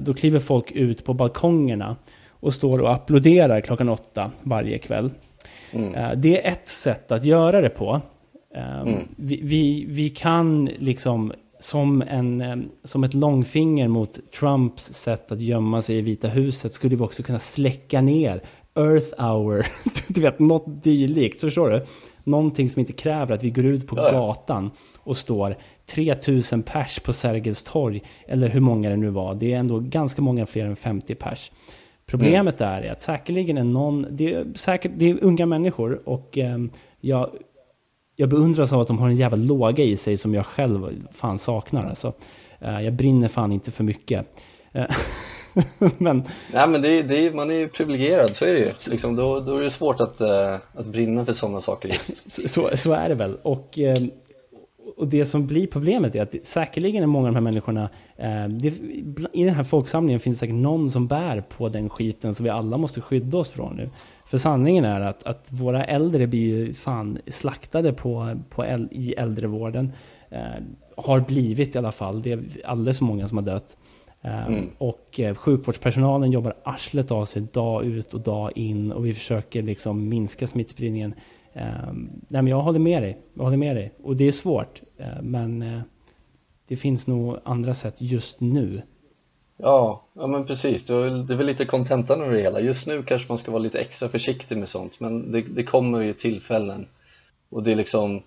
då kliver folk ut på balkongerna och står och applåderar klockan åtta varje kväll. Mm. Det är ett sätt att göra det på. Ehm, mm. Vi, vi, vi, kan liksom som, en, ehm, som ett långfinger mot Trumps sätt att gömma sig i Vita huset skulle vi också kunna släcka ner Earth Hour, [laughs] du vet något dylikt, förstår du? Någonting som inte kräver att vi går ut på ja. gatan och står 3000 pers på Sergels torg, eller hur många det nu var, det är ändå ganska många fler än 50 pers. Problemet mm. är att säkerligen är någon, det är, säkert, det är unga människor och eh, jag jag beundras av att de har en jävla låga i sig som jag själv fan saknar. Alltså. Eh, jag brinner fan inte för mycket. Eh, [laughs] men... Nej men det är, det är, man är ju privilegierad, så är det ju. Liksom, då, då är det svårt att, uh, att brinna för sådana saker just. så, [laughs] så, så, är det väl. Och, och det som blir problemet är att säkerligen är många av de här människorna, uh, det, i den här folksamlingen finns säkert någon som bär på den skiten som vi alla måste skydda oss från nu. För sanningen är att, att våra äldre blir ju fan slaktade på, på äl, i äldrevården. Eh, har blivit i alla fall. Det är alldeles för många som har dött. Eh, mm. Och eh, sjukvårdspersonalen jobbar arslet av sig dag ut och dag in. Och vi försöker liksom minska smittspridningen. Eh, nej men jag håller med dig. Jag håller med dig. Och det är svårt. Eh, men eh, det finns nog andra sätt just nu Ja, ja men precis. Det är väl lite kontentan över det hela. Just nu kanske man ska vara lite extra försiktig med sånt, men det, det kommer ju tillfällen. Och det är liksom...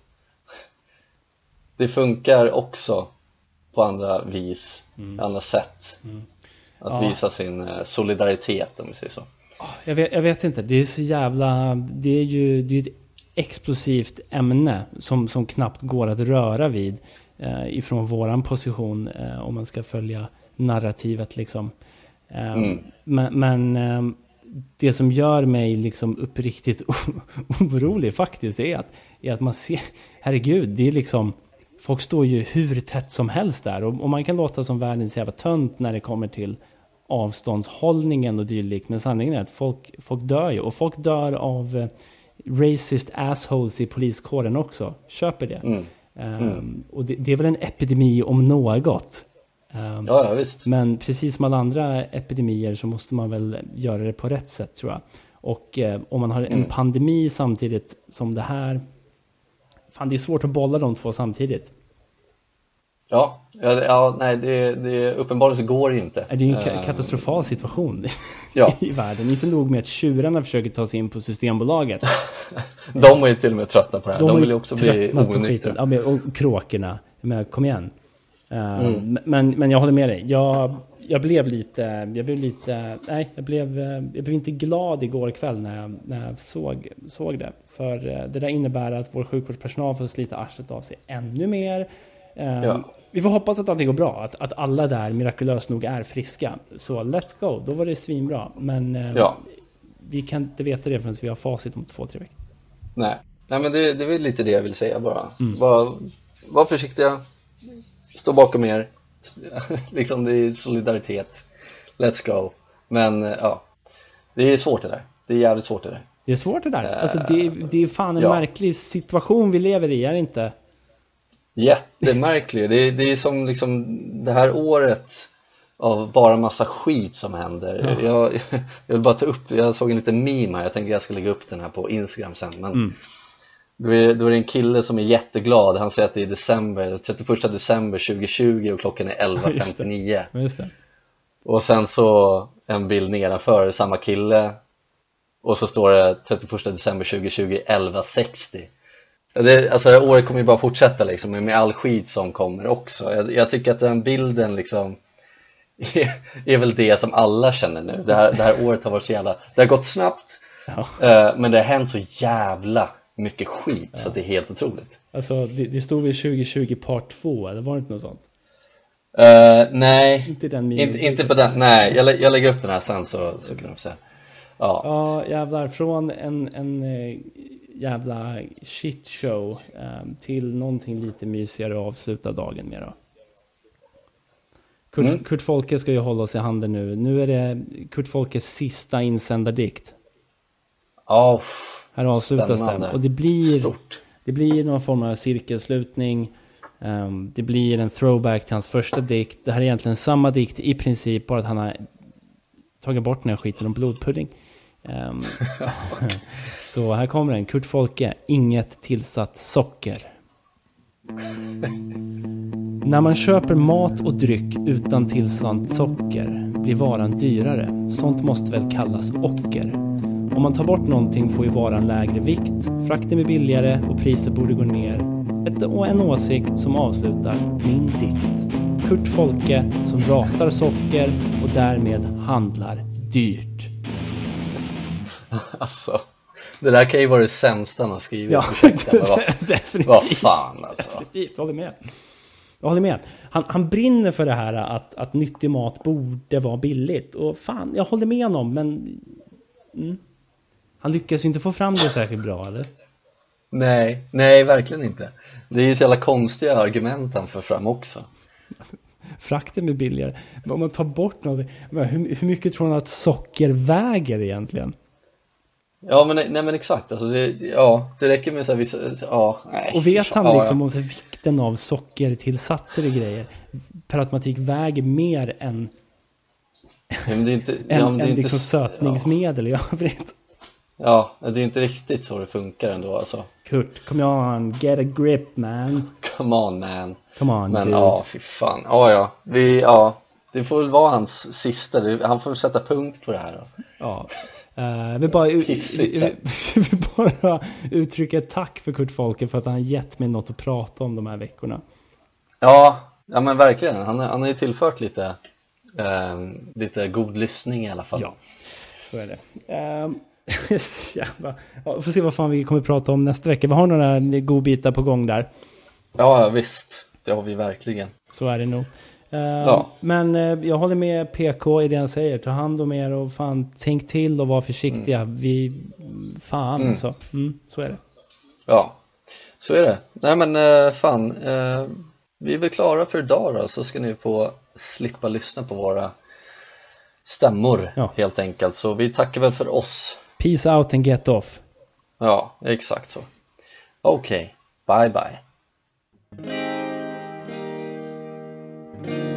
Det funkar också på andra vis, mm. andra sätt. Mm. Att ja. visa sin eh, solidaritet om vi säger så. Jag vet, jag vet, inte, det är så jävla... Det är ju det är ett explosivt ämne som, som knappt går att röra vid eh, ifrån våran position eh, om man ska följa narrativet liksom. Eh, Mm. Men, men eh, det som gör mig liksom uppriktigt [laughs] orolig faktiskt är att, är att man ser, herregud, det är liksom, folk står ju hur tätt som helst där och, och man kan låta som världens jävla tönt när det kommer till avståndshållningen och dylikt. Men sanningen är att folk, folk dör ju och folk dör av eh, racist assholes i poliskåren också. Köper det. Mm. Ehm, och det, det är väl en epidemi om något. Ehm, Ja, ja visst. men precis som alla andra epidemier så måste man väl göra det på rätt sätt tror jag. Och eh, om man har en Mm. pandemi samtidigt som det här. Fan, det är svårt att bolla de två samtidigt. Ja, ja, ja nej, det, det uppenbarligen så går det inte. Det är en ka- Eh, katastrofal situation Ja. [laughs] i världen. Inte nog med att tjurarna försöker ta sig in på Systembolaget. [laughs] De är ju till och med trötta på det här. De, har vill ju också bli onyktra. Ja, men, och kråkorna. Men kom igen. Eh, Mm. men, men jag håller med dig. Jag, jag blev lite, jag blev lite, nej, jag blev, eh, jag blev inte glad igår kväll när jag, när jag såg, såg det. För eh, det där innebär att vår sjukvårdspersonal får slita arslet av sig ännu mer. Eh, Ja. Vi får hoppas att allting går bra, att, att alla där mirakulöst nog är friska. Så let's go, då var det svinbra. Men eh, Ja, vi kan inte veta det förrän vi har facit om två, tre veckor. nej. Nej men det, det är väl lite det jag vill säga bara. Mm. Var, var försiktiga. Stå bakom er. [laughs] liksom det är solidaritet. Let's go. Men eh, ja, det är svårt det där. Det är jävligt svårt det där. Det är svårt det där. Alltså det, är- det är fan en ja. märklig situation vi lever i, är det inte? Jättemärklig. Det, det är som liksom det här året av bara massa skit som händer. Jag, jag vill bara ta upp, jag såg en liten meme här, jag tänkte jag ska lägga upp den här på Instagram sen. Men Mm. då, är, då är det en kille som är jätteglad, han säger att det är december, 31 december 2020 och klockan är 11.59. Ja. Och sen så en bild nedanför, samma kille och så står det 31 december 2020 11.60 Ja, det, Alltså det här året kommer ju bara fortsätta liksom med all skit som kommer också. Jag, jag tycker att den bilden liksom [laughs] är, är väl det som alla känner nu. Det här, det här året har varit så jävla Det har gått snabbt Ja. eh, men det har hänt så jävla mycket skit så att det är helt otroligt. Alltså det, det stod väl 2020 part 2, eller var det inte något sånt? Eh, Nej, Inte den inte, inte på den, nej jag, lä- jag lägger upp den här sen så, så kan du se. Ja, Ja, jävlar. Från en, en eh, jävla shit show eh, till någonting lite mysigare och avsluta dagen med då. Kurt, Mm. Kurt Folke ska ju hålla oss i handen nu. Nu är det Kurt Folkes sista insändardikt. Uff, Här avslutas den. Och det blir, stort det blir någon form av cirkelslutning. Ehm, det blir en throwback till hans första dikt. Det här är egentligen samma dikt i princip, bara att han har tagit bort den här skiten om blodpudding. Ehm, [laughs] [laughs] så här kommer den. Kurt Folke, inget tillsatt socker. [laughs] När man köper mat och dryck utan tillsatt socker blir varan dyrare. Sånt måste väl kallas ocker. Om man tar bort någonting får ju varan lägre vikt, frakten blir billigare och priset borde gå ner. Ett, och en åsikt som avslutar min dikt. Kurt Folke som ratar socker och därmed handlar dyrt. [laughs] Alltså, det där kan ju vara det sämsta han har skrivit, Ja, ursäkta men [laughs] vad, definitivt. vad fan alltså Definitivt, jag håller med. Jag håller med. Han, han brinner för det här att, att nyttig mat borde vara billigt. Och fan, jag håller med honom, men... Mm. Han lyckas ju inte få fram det särskilt bra, eller? Nej, nej verkligen inte Det är ju så jävla konstiga argument han för fram också Frakten blir billigare. Men om man tar bort något... Hur, hur mycket tror han att socker väger egentligen? Ja men, nej men exakt, alltså det, ja, det räcker med så här vissa, ja, nej Och vet han ja, liksom ja. om så vikten av sockertillsatser och grejer per automatik väger mer än, Ja, men det är inte, [laughs] än, ja, men det är än inte, liksom sötningsmedel i övrigt? ja, det är inte riktigt så det funkar ändå alltså Kurt, come on, get a grip man. Come on man Come on Men dude. ja, fy fan, ja ja, vi, ja Det får väl vara hans sista, han får väl sätta punkt på det här då Ja. Jag vill bara, jag [laughs] vill bara uttrycka ett tack för Kurt Folke för att han gett mig något att prata om de här veckorna. Ja, ja men verkligen, han, han har ju tillfört lite eh, lite god lyssning i alla fall Ja, så är det. [laughs] Eh, Jävlar. Ja, får se vad fan vi kommer prata om nästa vecka. Vi har några godbitar på gång där. Ja, visst. Det har vi verkligen. Så är det nog. Uh, ja. Men uh, jag håller med PK i det han säger. Ta hand om er och fan tänk till och var försiktiga. Mm. Vi, fan mm. alltså. Mm, så är det. Ja, så är det. Nej men uh, fan. vi är väl klara för idag då. Så ska ni få slippa lyssna på våra stämmor ja. helt enkelt. Så vi tackar väl för oss. Peace out and get off. Ja, exakt så. Okej, okay. bye bye. Thank you.